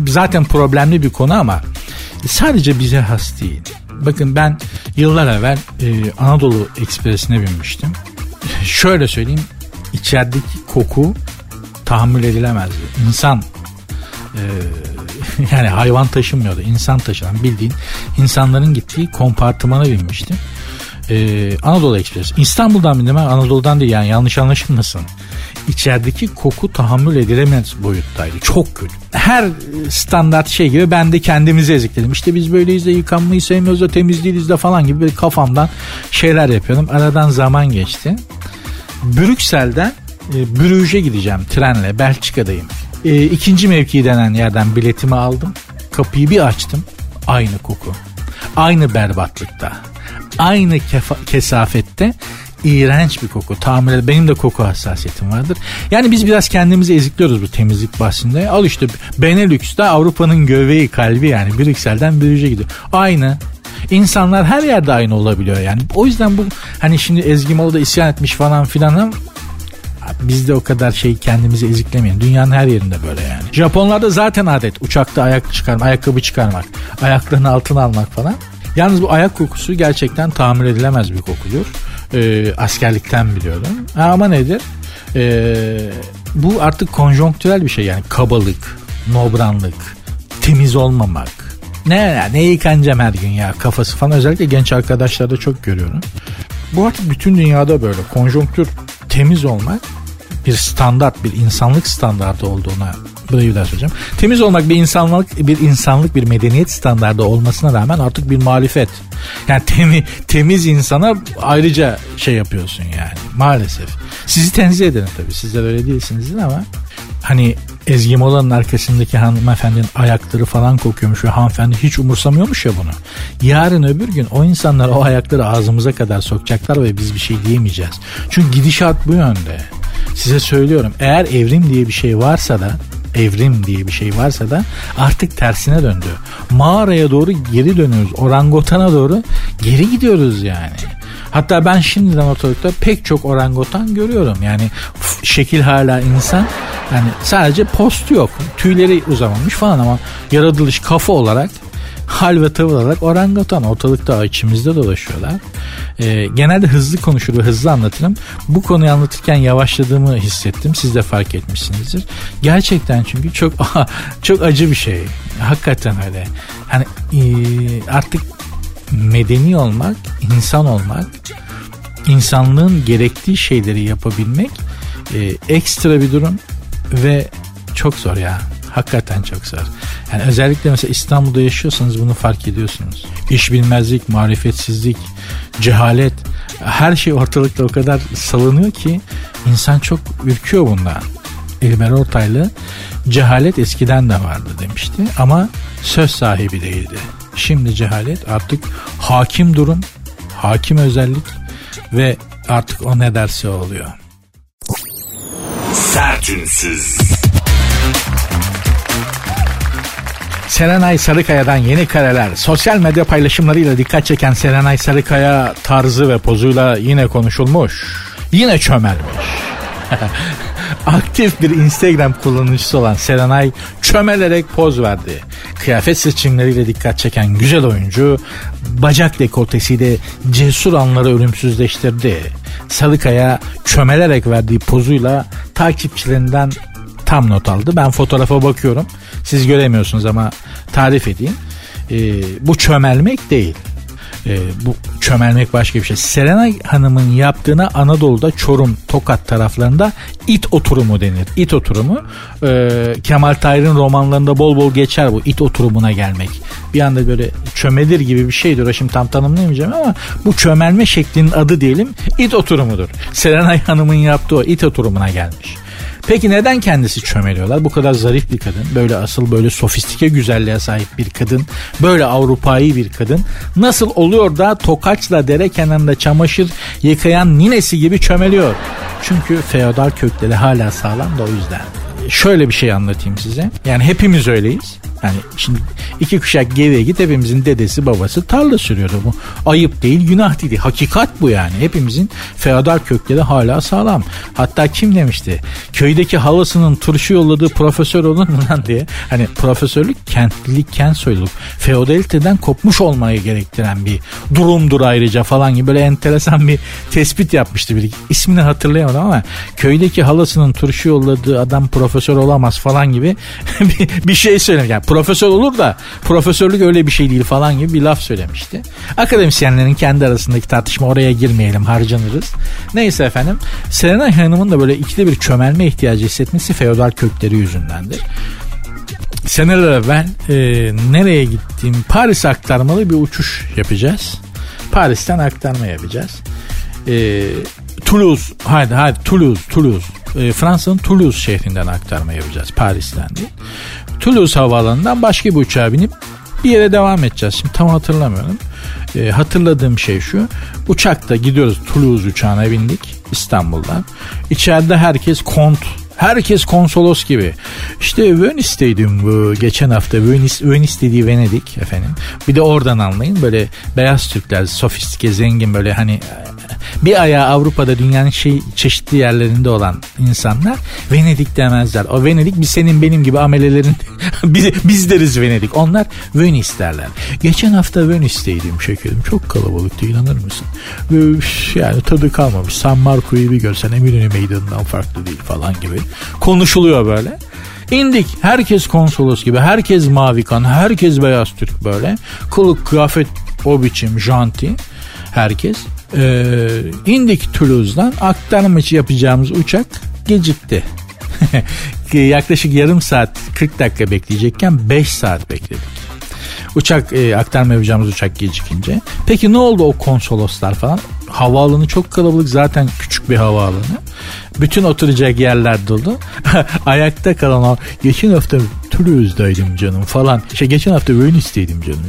zaten problemli bir konu ama sadece bize has değil. Bakın ben yıllar evvel e, Anadolu Ekspresi'ne binmiştim. Şöyle söyleyeyim içerideki koku tahammül edilemezdi. İnsan e, [LAUGHS] yani hayvan taşınmıyordu. insan taşınan bildiğin insanların gittiği kompartımana binmiştim. Ee, Anadolu Ekspres. İstanbul'dan bindim ben Anadolu'dan değil yani yanlış anlaşılmasın. İçerideki koku tahammül edilemez boyuttaydı. Çok kötü. Her standart şey gibi ben de kendimizi ezikledim. İşte biz böyleyiz de yıkanmayı sevmiyoruz da temiz değiliz de falan gibi bir kafamdan şeyler yapıyordum. Aradan zaman geçti. Brüksel'den e, Brüj'e gideceğim trenle. Belçika'dayım. E, ikinci mevki denen yerden biletimi aldım. Kapıyı bir açtım. Aynı koku. Aynı berbatlıkta. Aynı kefa- kesafette iğrenç bir koku. Tahammül Benim de koku hassasiyetim vardır. Yani biz biraz kendimizi ezikliyoruz bu temizlik bahsinde. Al işte Benelüks'te Avrupa'nın göbeği kalbi yani Brüksel'den Brüj'e gidiyor. Aynı. İnsanlar her yerde aynı olabiliyor yani. O yüzden bu hani şimdi Ezgi Mola da isyan etmiş falan filan biz de o kadar şey kendimizi eziklemeyin. Dünyanın her yerinde böyle yani. Japonlarda zaten adet uçakta ayak çıkarmak, ayakkabı çıkarmak, ayaklarını altına almak falan. Yalnız bu ayak kokusu gerçekten tahammül edilemez bir kokudur. Ee, askerlikten biliyorum. Ama nedir? Ee, bu artık konjonktürel bir şey yani kabalık, nobranlık, temiz olmamak. Ne ne yıkanacağım her gün ya kafası falan özellikle genç arkadaşlarda çok görüyorum. Bu artık bütün dünyada böyle konjonktür temiz olmak bir standart, bir insanlık standartı olduğuna burayı da söyleyeceğim. Temiz olmak bir insanlık, bir insanlık, bir medeniyet standardı olmasına rağmen artık bir muhalefet. Yani temi, temiz insana ayrıca şey yapıyorsun yani maalesef. Sizi tenzih ederim tabii. Sizler öyle değilsinizdir ama hani Ezgi Mola'nın arkasındaki hanımefendinin ayakları falan kokuyormuş ve hanımefendi hiç umursamıyormuş ya bunu. Yarın öbür gün o insanlar o ayakları ağzımıza kadar sokacaklar ve biz bir şey diyemeyeceğiz. Çünkü gidişat bu yönde. Size söylüyorum eğer evrim diye bir şey varsa da evrim diye bir şey varsa da artık tersine döndü. Mağaraya doğru geri dönüyoruz. Orangotana doğru geri gidiyoruz yani. Hatta ben şimdiden ortalıkta pek çok orangutan görüyorum. Yani şekil hala insan. Yani sadece post yok. Tüyleri uzamamış falan ama yaratılış kafa olarak hal ve tavır olarak orangutan ortalıkta içimizde dolaşıyorlar. Ee, genelde hızlı konuşur ve hızlı anlatırım. Bu konuyu anlatırken yavaşladığımı hissettim. Siz de fark etmişsinizdir. Gerçekten çünkü çok [LAUGHS] çok acı bir şey. Hakikaten öyle. Hani e, artık medeni olmak, insan olmak, insanlığın gerektiği şeyleri yapabilmek e, ekstra bir durum ve çok zor ya. Hakikaten çok zor. Yani özellikle mesela İstanbul'da yaşıyorsanız bunu fark ediyorsunuz. İş bilmezlik, marifetsizlik, cehalet her şey ortalıkta o kadar salınıyor ki insan çok ürküyor bundan. İlber Ortaylı cehalet eskiden de vardı demişti ama söz sahibi değildi. Şimdi cehalet artık hakim durum, hakim özellik ve artık o ne derse oluyor. Sertünsüz. Serenay Sarıkaya'dan yeni kareler. Sosyal medya paylaşımlarıyla dikkat çeken Serenay Sarıkaya tarzı ve pozuyla yine konuşulmuş. Yine çömelmiş. [LAUGHS] Aktif bir Instagram kullanıcısı olan Serenay çömelerek poz verdi. Kıyafet seçimleriyle dikkat çeken güzel oyuncu bacak dekoltesiyle cesur anları ölümsüzleştirdi. Sarıkaya çömelerek verdiği pozuyla takipçilerinden tam not aldı. Ben fotoğrafa bakıyorum. Siz göremiyorsunuz ama tarif edeyim. Ee, bu çömelmek değil. e, bu çömelmek başka bir şey. Serenay Hanım'ın yaptığına Anadolu'da Çorum, Tokat taraflarında it oturumu denir. İt oturumu. E, Kemal Tahir'in romanlarında bol bol geçer bu it oturumuna gelmek. Bir anda böyle çömelir gibi bir şeydir. Şimdi tam tanımlayamayacağım ama bu çömelme şeklinin adı diyelim it oturumudur. Serenay Hanım'ın yaptığı o it oturumuna gelmiş. Peki neden kendisi çömeliyorlar? Bu kadar zarif bir kadın, böyle asıl böyle sofistike güzelliğe sahip bir kadın, böyle Avrupa'yı bir kadın nasıl oluyor da tokaçla dere kenarında çamaşır yıkayan ninesi gibi çömeliyor? Çünkü feodal kökleri hala sağlam da o yüzden. Şöyle bir şey anlatayım size. Yani hepimiz öyleyiz. Yani şimdi iki kuşak geriye git hepimizin dedesi babası tarla sürüyordu bu. Ayıp değil günah değil. Hakikat bu yani. Hepimizin feodal kökleri hala sağlam. Hatta kim demişti? Köydeki halasının turşu yolladığı profesör olur mu lan diye. Hani profesörlük kentlilik, kent soyluluk. Feodaliteden kopmuş olmayı gerektiren bir durumdur ayrıca falan gibi böyle enteresan bir tespit yapmıştı biri. İsmini hatırlayamadım ama köydeki halasının turşu yolladığı adam profesör olamaz falan gibi [LAUGHS] bir, şey söylemiş. Yani profesör olur da profesörlük öyle bir şey değil falan gibi bir laf söylemişti. Akademisyenlerin kendi arasındaki tartışma oraya girmeyelim harcanırız. Neyse efendim Serenay Hanım'ın da böyle ikide bir çömelme ihtiyacı hissetmesi feodal kökleri yüzündendir. Seneler evvel e, nereye gittiğim Paris aktarmalı bir uçuş yapacağız. Paris'ten aktarma yapacağız. E, Toulouse, haydi haydi Toulouse, Toulouse. E, Fransa'nın Toulouse şehrinden aktarma yapacağız. Paris'ten değil. Toulouse havaalanından başka bir uçağa binip bir yere devam edeceğiz. Şimdi tam hatırlamıyorum. E, hatırladığım şey şu. Uçakta gidiyoruz Toulouse uçağına bindik İstanbul'dan. İçeride herkes kont Herkes konsolos gibi. İşte Venice'deydim bu geçen hafta. Venice, Venice dediği Venedik efendim. Bir de oradan anlayın böyle beyaz Türkler sofistike zengin böyle hani bir ayağı Avrupa'da dünyanın şey çeşitli yerlerinde olan insanlar Venedik demezler. O Venedik bir senin benim gibi amelelerin [LAUGHS] biz, biz deriz Venedik. Onlar Venice derler. Geçen hafta Venice'deydim şekerim. Çok kalabalıktı inanır mısın? Yani tadı kalmamış. San Marco'yu bir görsen Eminönü Meydanı'ndan farklı değil falan gibi. Konuşuluyor böyle. İndik. Herkes konsolos gibi. Herkes mavi kan. Herkes beyaz Türk böyle. Kılık kıyafet o biçim janti. Herkes. Ee, indik Toulouse'dan. Aktarma yapacağımız uçak gecikti. [LAUGHS] Yaklaşık yarım saat 40 dakika bekleyecekken 5 saat bekledik. Uçak e, aktarma yapacağımız uçak gecikince. Peki ne oldu o konsoloslar falan? Havaalanı çok kalabalık zaten küçük bir havaalanı. Bütün oturacak yerler dolu. [LAUGHS] Ayakta kalan o geçen hafta Toulouse'daydım canım falan. İşte geçen hafta Venice'deydim canım.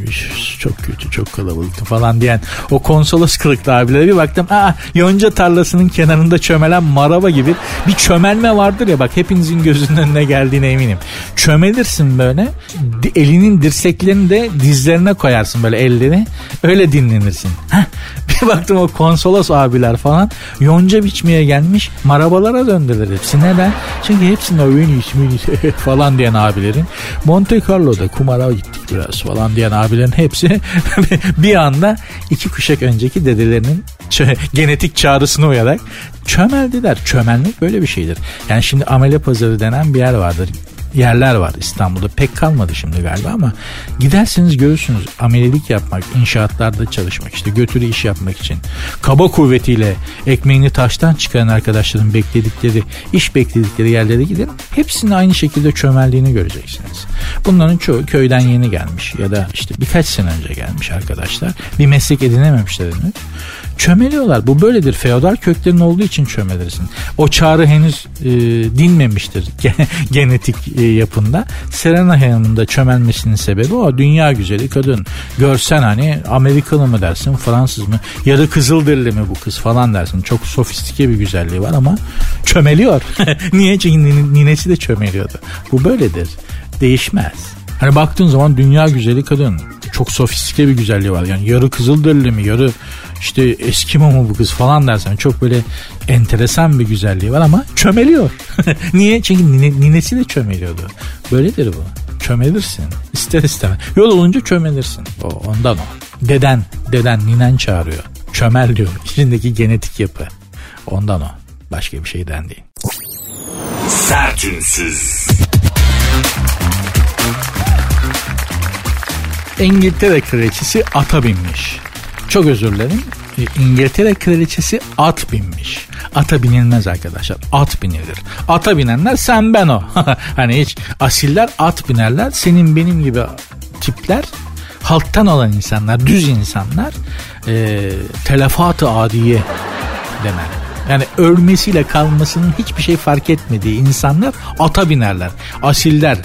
Çok kötü çok kalabalıktı falan diyen o konsolos kılıklı abilere bir baktım. Aa yonca tarlasının kenarında çömelen maraba gibi bir çömelme vardır ya bak hepinizin gözünün önüne geldiğine eminim. Çömelirsin böyle elinin dirseklerini de dizlerine koyarsın böyle elleri öyle dinlenirsin. Heh, bir baktım o konsolos abiler falan yonca biçmeye gelmiş marabalara döndüler hepsi. Neden? Çünkü hepsinin o Venice [LAUGHS] falan diyen abilerin Monte Carlo'da kumara gittik biraz falan diyen abilerin hepsi [LAUGHS] bir anda iki kuşak önceki dedelerinin genetik çağrısına uyarak çömeldiler. Çömelmek böyle bir şeydir. Yani şimdi amele pazarı denen bir yer vardır yerler var İstanbul'da. Pek kalmadı şimdi galiba ama giderseniz görürsünüz amelelik yapmak, inşaatlarda çalışmak, işte götürü iş yapmak için kaba kuvvetiyle ekmeğini taştan çıkaran arkadaşların bekledikleri, iş bekledikleri yerlere gidin. Hepsinin aynı şekilde çömeldiğini göreceksiniz. Bunların çoğu köyden yeni gelmiş ya da işte birkaç sene önce gelmiş arkadaşlar. Bir meslek edinememişler henüz çömeliyorlar. Bu böyledir. Feodal köklerin olduğu için çömelirsin. O çağrı henüz e, dinmemiştir [LAUGHS] genetik e, yapında. Serena Hanım'ın da çömelmesinin sebebi o. Dünya güzeli kadın. Görsen hani Amerikalı mı dersin, Fransız mı? Yarı Kızılderili mi bu kız falan dersin. Çok sofistike bir güzelliği var ama çömeliyor. [LAUGHS] Niye? Çünkü ninesi de çömeliyordu. Bu böyledir. Değişmez. Hani baktığın zaman dünya güzeli kadın. Çok sofistike bir güzelliği var. Yani yarı Kızılderili mi, yarı işte Eskimo mu bu kız falan dersen çok böyle enteresan bir güzelliği var ama çömeliyor. [LAUGHS] Niye? Çünkü nine, ninesi de çömeliyordu. Böyledir bu. Çömelirsin. İster istemez. Yol olunca çömelirsin. O, ondan o. Deden, deden, ninen çağırıyor. Çömel diyor. [LAUGHS] İçindeki genetik yapı. Ondan o. Başka bir şeyden değil. Sertünsüz. İngiltere kraliçesi ata binmiş. Çok özür dilerim. E, İngiltere kraliçesi at binmiş. Ata binilmez arkadaşlar. At binilir. Ata binenler sen ben o. [LAUGHS] hani hiç asiller at binerler. Senin benim gibi tipler halktan olan insanlar, düz insanlar e, telefat-ı adiye dener. Yani ölmesiyle kalmasının hiçbir şey fark etmediği insanlar ata binerler. Asiller,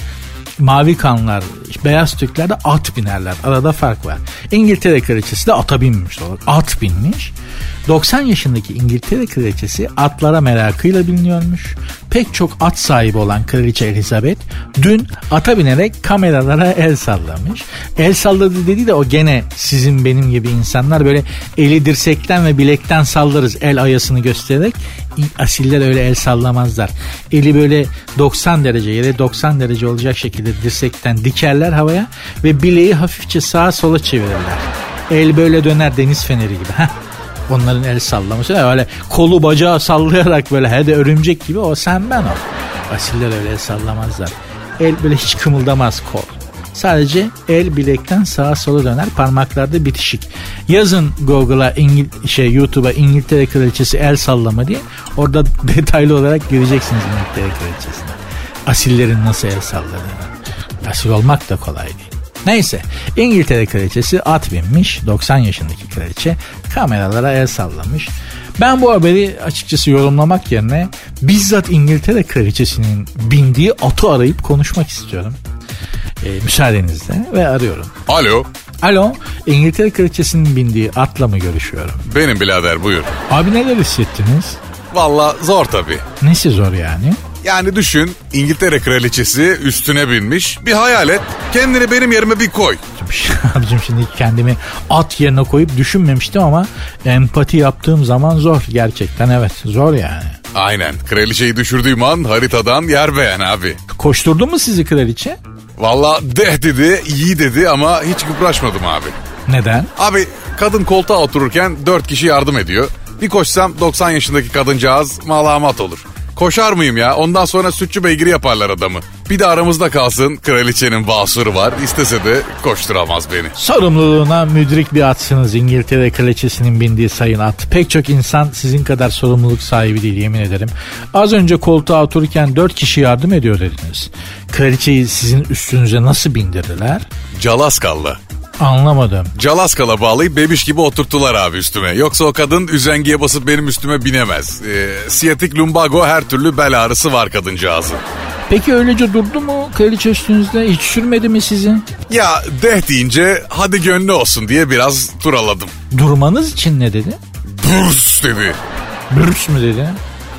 mavi kanlar, beyaz Türkler de at binerler. Arada fark var. İngiltere kraliçesi de ata binmiş olarak. At binmiş. 90 yaşındaki İngiltere kraliçesi atlara merakıyla biliniyormuş. Pek çok at sahibi olan kraliçe Elizabeth dün ata binerek kameralara el sallamış. El salladı dedi de o gene sizin benim gibi insanlar böyle eli dirsekten ve bilekten sallarız el ayasını göstererek. Asiller öyle el sallamazlar. Eli böyle 90 derece yere 90 derece olacak şekilde dirsekten dikerler havaya ve bileği hafifçe sağa sola çevirirler. El böyle döner deniz feneri gibi. Onların el sallaması öyle kolu bacağı sallayarak böyle hede örümcek gibi o sen ben o. Asiller öyle el sallamazlar. El böyle hiç kımıldamaz kol. Sadece el bilekten sağa sola döner parmaklarda bitişik. Yazın Google'a İngil şey YouTube'a İngiltere kraliçesi el sallama diye orada [LAUGHS] detaylı olarak göreceksiniz İngiltere kraliçesini. Asillerin nasıl el salladığını. Asil olmak da kolay değil. Neyse İngiltere kraliçesi at binmiş 90 yaşındaki kraliçe kameralara el sallamış. Ben bu haberi açıkçası yorumlamak yerine bizzat İngiltere kraliçesinin bindiği atı arayıp konuşmak istiyorum. Ee, müsaadenizle ve arıyorum. Alo. Alo İngiltere kraliçesinin bindiği atla mı görüşüyorum? Benim birader buyur. Abi neler hissettiniz? Valla zor tabii. Nesi zor yani? Yani düşün İngiltere kraliçesi üstüne binmiş. Bir hayal et. Kendini benim yerime bir koy. [LAUGHS] Abicim şimdi kendimi at yerine koyup düşünmemiştim ama empati yaptığım zaman zor gerçekten evet zor yani. Aynen kraliçeyi düşürdüğüm an haritadan yer beğen abi. Koşturdu mu sizi kraliçe? Valla deh dedi iyi dedi ama hiç kıpraşmadım abi. Neden? Abi kadın koltuğa otururken dört kişi yardım ediyor. Bir koşsam 90 yaşındaki kadıncağız malamat olur. Koşar mıyım ya? Ondan sonra sütçü beygiri yaparlar adamı. Bir de aramızda kalsın kraliçenin basuru var. İstese de koşturamaz beni. Sorumluluğuna müdrik bir atsınız İngiltere kraliçesinin bindiği sayın at. Pek çok insan sizin kadar sorumluluk sahibi değil yemin ederim. Az önce koltuğa otururken dört kişi yardım ediyor dediniz. Kraliçeyi sizin üstünüze nasıl bindirdiler? Calaskallı. Anlamadım. Calaskala bağlayıp bebiş gibi oturttular abi üstüme. Yoksa o kadın üzengiye basıp benim üstüme binemez. Ee, siyatik lumbago her türlü bel ağrısı var kadıncağızın. Peki öylece durdu mu kraliçe üstünüzde? Hiç sürmedi mi sizi? Ya deh deyince hadi gönlü olsun diye biraz turaladım. Durmanız için ne dedi? Burs dedi. Bürs mü dedi?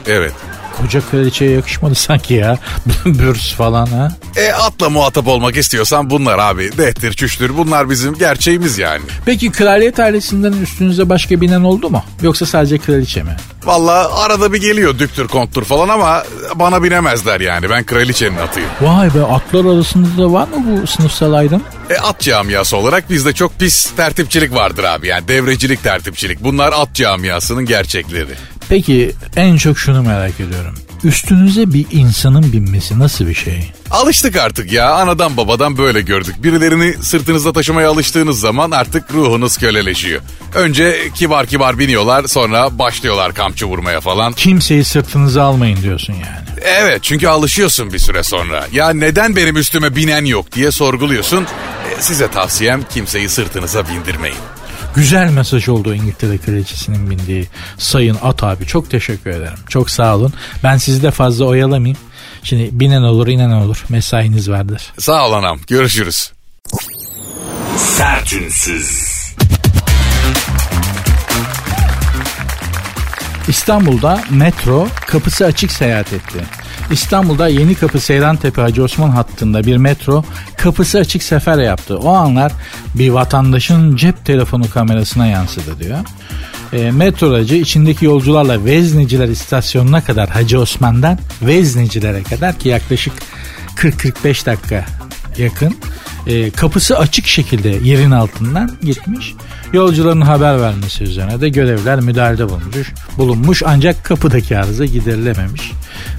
Evet. Koca kraliçeye yakışmadı sanki ya. [LAUGHS] Bürs falan ha. E atla muhatap olmak istiyorsan bunlar abi. Dehtir çüştür bunlar bizim gerçeğimiz yani. Peki kraliyet ailesinden üstünüze başka binen oldu mu? Yoksa sadece kraliçe mi? Valla arada bir geliyor düktür konttur falan ama bana binemezler yani. Ben kraliçenin atıyım. Vay be atlar arasında da var mı bu sınıfsal ayrım? E at camiası olarak bizde çok pis tertipçilik vardır abi. Yani devrecilik tertipçilik. Bunlar at camiasının gerçekleri. Peki en çok şunu merak ediyorum. Üstünüze bir insanın binmesi nasıl bir şey? Alıştık artık ya. Anadan babadan böyle gördük. Birilerini sırtınızda taşımaya alıştığınız zaman artık ruhunuz köleleşiyor. Önce kibar kibar biniyorlar sonra başlıyorlar kamçı vurmaya falan. Kimseyi sırtınıza almayın diyorsun yani. Evet çünkü alışıyorsun bir süre sonra. Ya neden benim üstüme binen yok diye sorguluyorsun. E, size tavsiyem kimseyi sırtınıza bindirmeyin. Güzel mesaj oldu İngiltere kraliçesinin bindiği Sayın At abi. Çok teşekkür ederim. Çok sağ olun. Ben sizi de fazla oyalamayayım. Şimdi binen olur inen olur. Mesainiz vardır. Sağ ol anam. Görüşürüz. Sertünsüz. İstanbul'da metro kapısı açık seyahat etti. İstanbul'da Yeni Kapı Seyrantepe Hacı Osman hattında bir metro kapısı açık sefer yaptı. O anlar bir vatandaşın cep telefonu kamerasına yansıdı diyor. E, metro aracı içindeki yolcularla Vezneciler istasyonuna kadar Hacı Osman'dan Veznecilere kadar ki yaklaşık 40-45 dakika yakın e, kapısı açık şekilde yerin altından gitmiş. Yolcuların haber vermesi üzerine de görevler müdahalede bulunmuş, bulunmuş ancak kapıdaki arıza giderilememiş.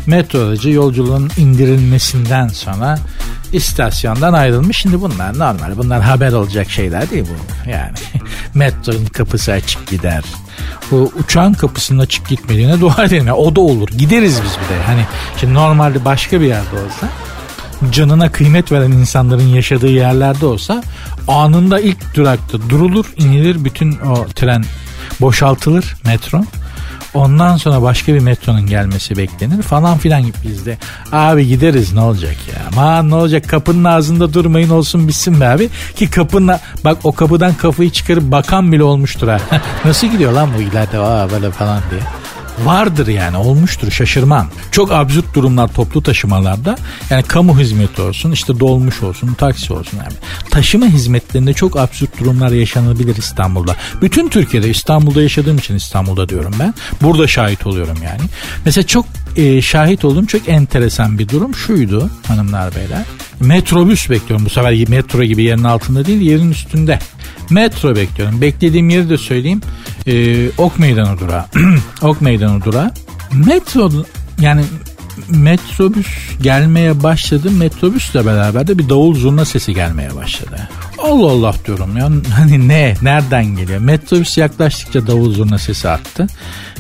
Metro aracı yolculuğun indirilmesinden sonra istasyondan ayrılmış. Şimdi bunlar normal. Bunlar haber olacak şeyler değil bu. Yani [LAUGHS] metronun kapısı açık gider. Bu uçağın kapısının açık gitmediğine dua edelim. Yani o da olur. Gideriz biz bir de. Hani şimdi normalde başka bir yerde olsa canına kıymet veren insanların yaşadığı yerlerde olsa anında ilk durakta durulur, inilir bütün o tren boşaltılır metro. Ondan sonra başka bir metronun gelmesi beklenir falan filan gibi bizde. Abi gideriz ne olacak ya. Aman ne olacak kapının ağzında durmayın olsun bitsin be abi. Ki kapının bak o kapıdan kafayı çıkarıp bakan bile olmuştur ha. [LAUGHS] Nasıl gidiyor lan bu ileride aa böyle falan diye vardır yani olmuştur şaşırmam. Çok absürt durumlar toplu taşımalarda yani kamu hizmeti olsun işte dolmuş olsun taksi olsun yani. Taşıma hizmetlerinde çok absürt durumlar yaşanabilir İstanbul'da. Bütün Türkiye'de İstanbul'da yaşadığım için İstanbul'da diyorum ben. Burada şahit oluyorum yani. Mesela çok e, şahit olduğum çok enteresan bir durum şuydu hanımlar beyler. Metrobüs bekliyorum bu sefer metro gibi yerin altında değil yerin üstünde. Metro bekliyorum. Beklediğim yeri de söyleyeyim. Ee, ok Meydanı durağı. [CLEARS THROAT] ok Meydanı durağı. Metro yani metrobüs gelmeye başladı. Metrobüsle beraber de bir davul zurna sesi gelmeye başladı. Allah Allah diyorum ya. Hani ne? Nereden geliyor? Metrobüs yaklaştıkça davul zurna sesi arttı.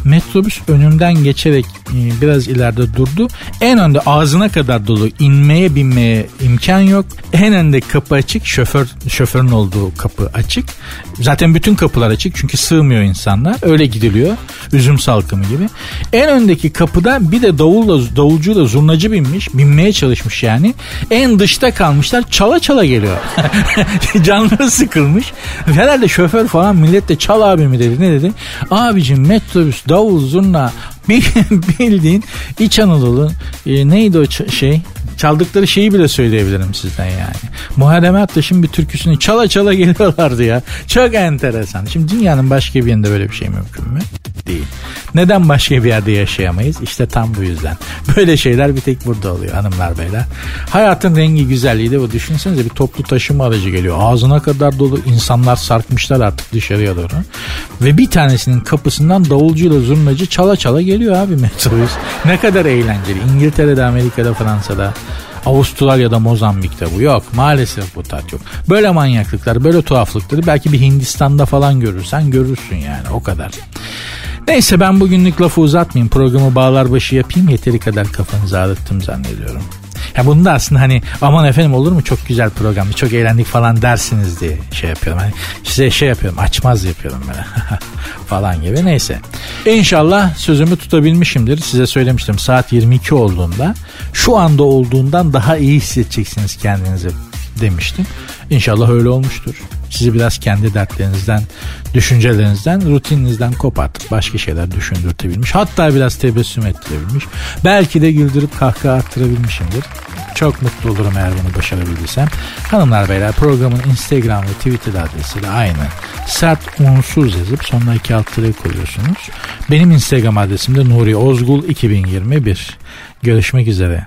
Metrobüs önümden geçerek e, biraz ileride durdu. En önde ağzına kadar dolu. inmeye binmeye imkan yok. En önde kapı açık. Şoför şoförün olduğu kapı açık. Zaten bütün kapılar açık çünkü sığmıyor insanlar. Öyle gidiliyor. Üzüm salkımı gibi. En öndeki kapıda bir de davulla davulcu da zurnacı binmiş. Binmeye çalışmış yani. En dışta kalmışlar. Çala çala geliyor. [LAUGHS] Canları sıkılmış. Herhalde şoför falan millet de çal abi mi dedi. Ne dedi? Abicim metrobüs davul zurna [LAUGHS] bildiğin İç Anadolu e, neydi o şey çaldıkları şeyi bile söyleyebilirim sizden yani. Muharrem Ertaş'ın bir türküsünü çala çala [LAUGHS] geliyorlardı ya. Çok enteresan. Şimdi dünyanın başka bir yerinde böyle bir şey mümkün mü? Değil. Neden başka bir yerde yaşayamayız? İşte tam bu yüzden. [LAUGHS] Böyle şeyler bir tek burada oluyor hanımlar beyler. Hayatın rengi güzelliği de bu. Düşünsenize bir toplu taşıma aracı geliyor. Ağzına kadar dolu insanlar sarkmışlar artık dışarıya doğru. Ve bir tanesinin kapısından davulcuyla zurnacı çala çala geliyor abi [LAUGHS] metrobüs. Ne kadar eğlenceli. İngiltere'de, Amerika'da, Fransa'da. Avustralya'da Mozambik'te bu yok. Maalesef bu tat yok. Böyle manyaklıklar, böyle tuhaflıkları belki bir Hindistan'da falan görürsen görürsün yani o kadar. Neyse ben bugünlük lafı uzatmayayım. Programı bağlar başı yapayım. Yeteri kadar kafanızı ağrıttım zannediyorum. Ya bunu da aslında hani aman efendim olur mu çok güzel programdı çok eğlendik falan dersiniz diye şey yapıyorum. Hani size şey yapıyorum açmaz yapıyorum ben [LAUGHS] falan gibi neyse. İnşallah sözümü tutabilmişimdir. Size söylemiştim saat 22 olduğunda şu anda olduğundan daha iyi hissedeceksiniz kendinizi demiştim. İnşallah öyle olmuştur. Sizi biraz kendi dertlerinizden, düşüncelerinizden, rutininizden kopartıp başka şeyler düşündürtebilmiş. Hatta biraz tebessüm ettirebilmiş. Belki de güldürüp kahkaha arttırabilmişimdir. Çok mutlu olurum eğer bunu başarabildiysem. Hanımlar beyler programın Instagram ve Twitter adresi de aynı. Sert unsuz yazıp sonuna iki alt koyuyorsunuz. Benim Instagram adresim de Nuri Ozgul 2021. Görüşmek üzere.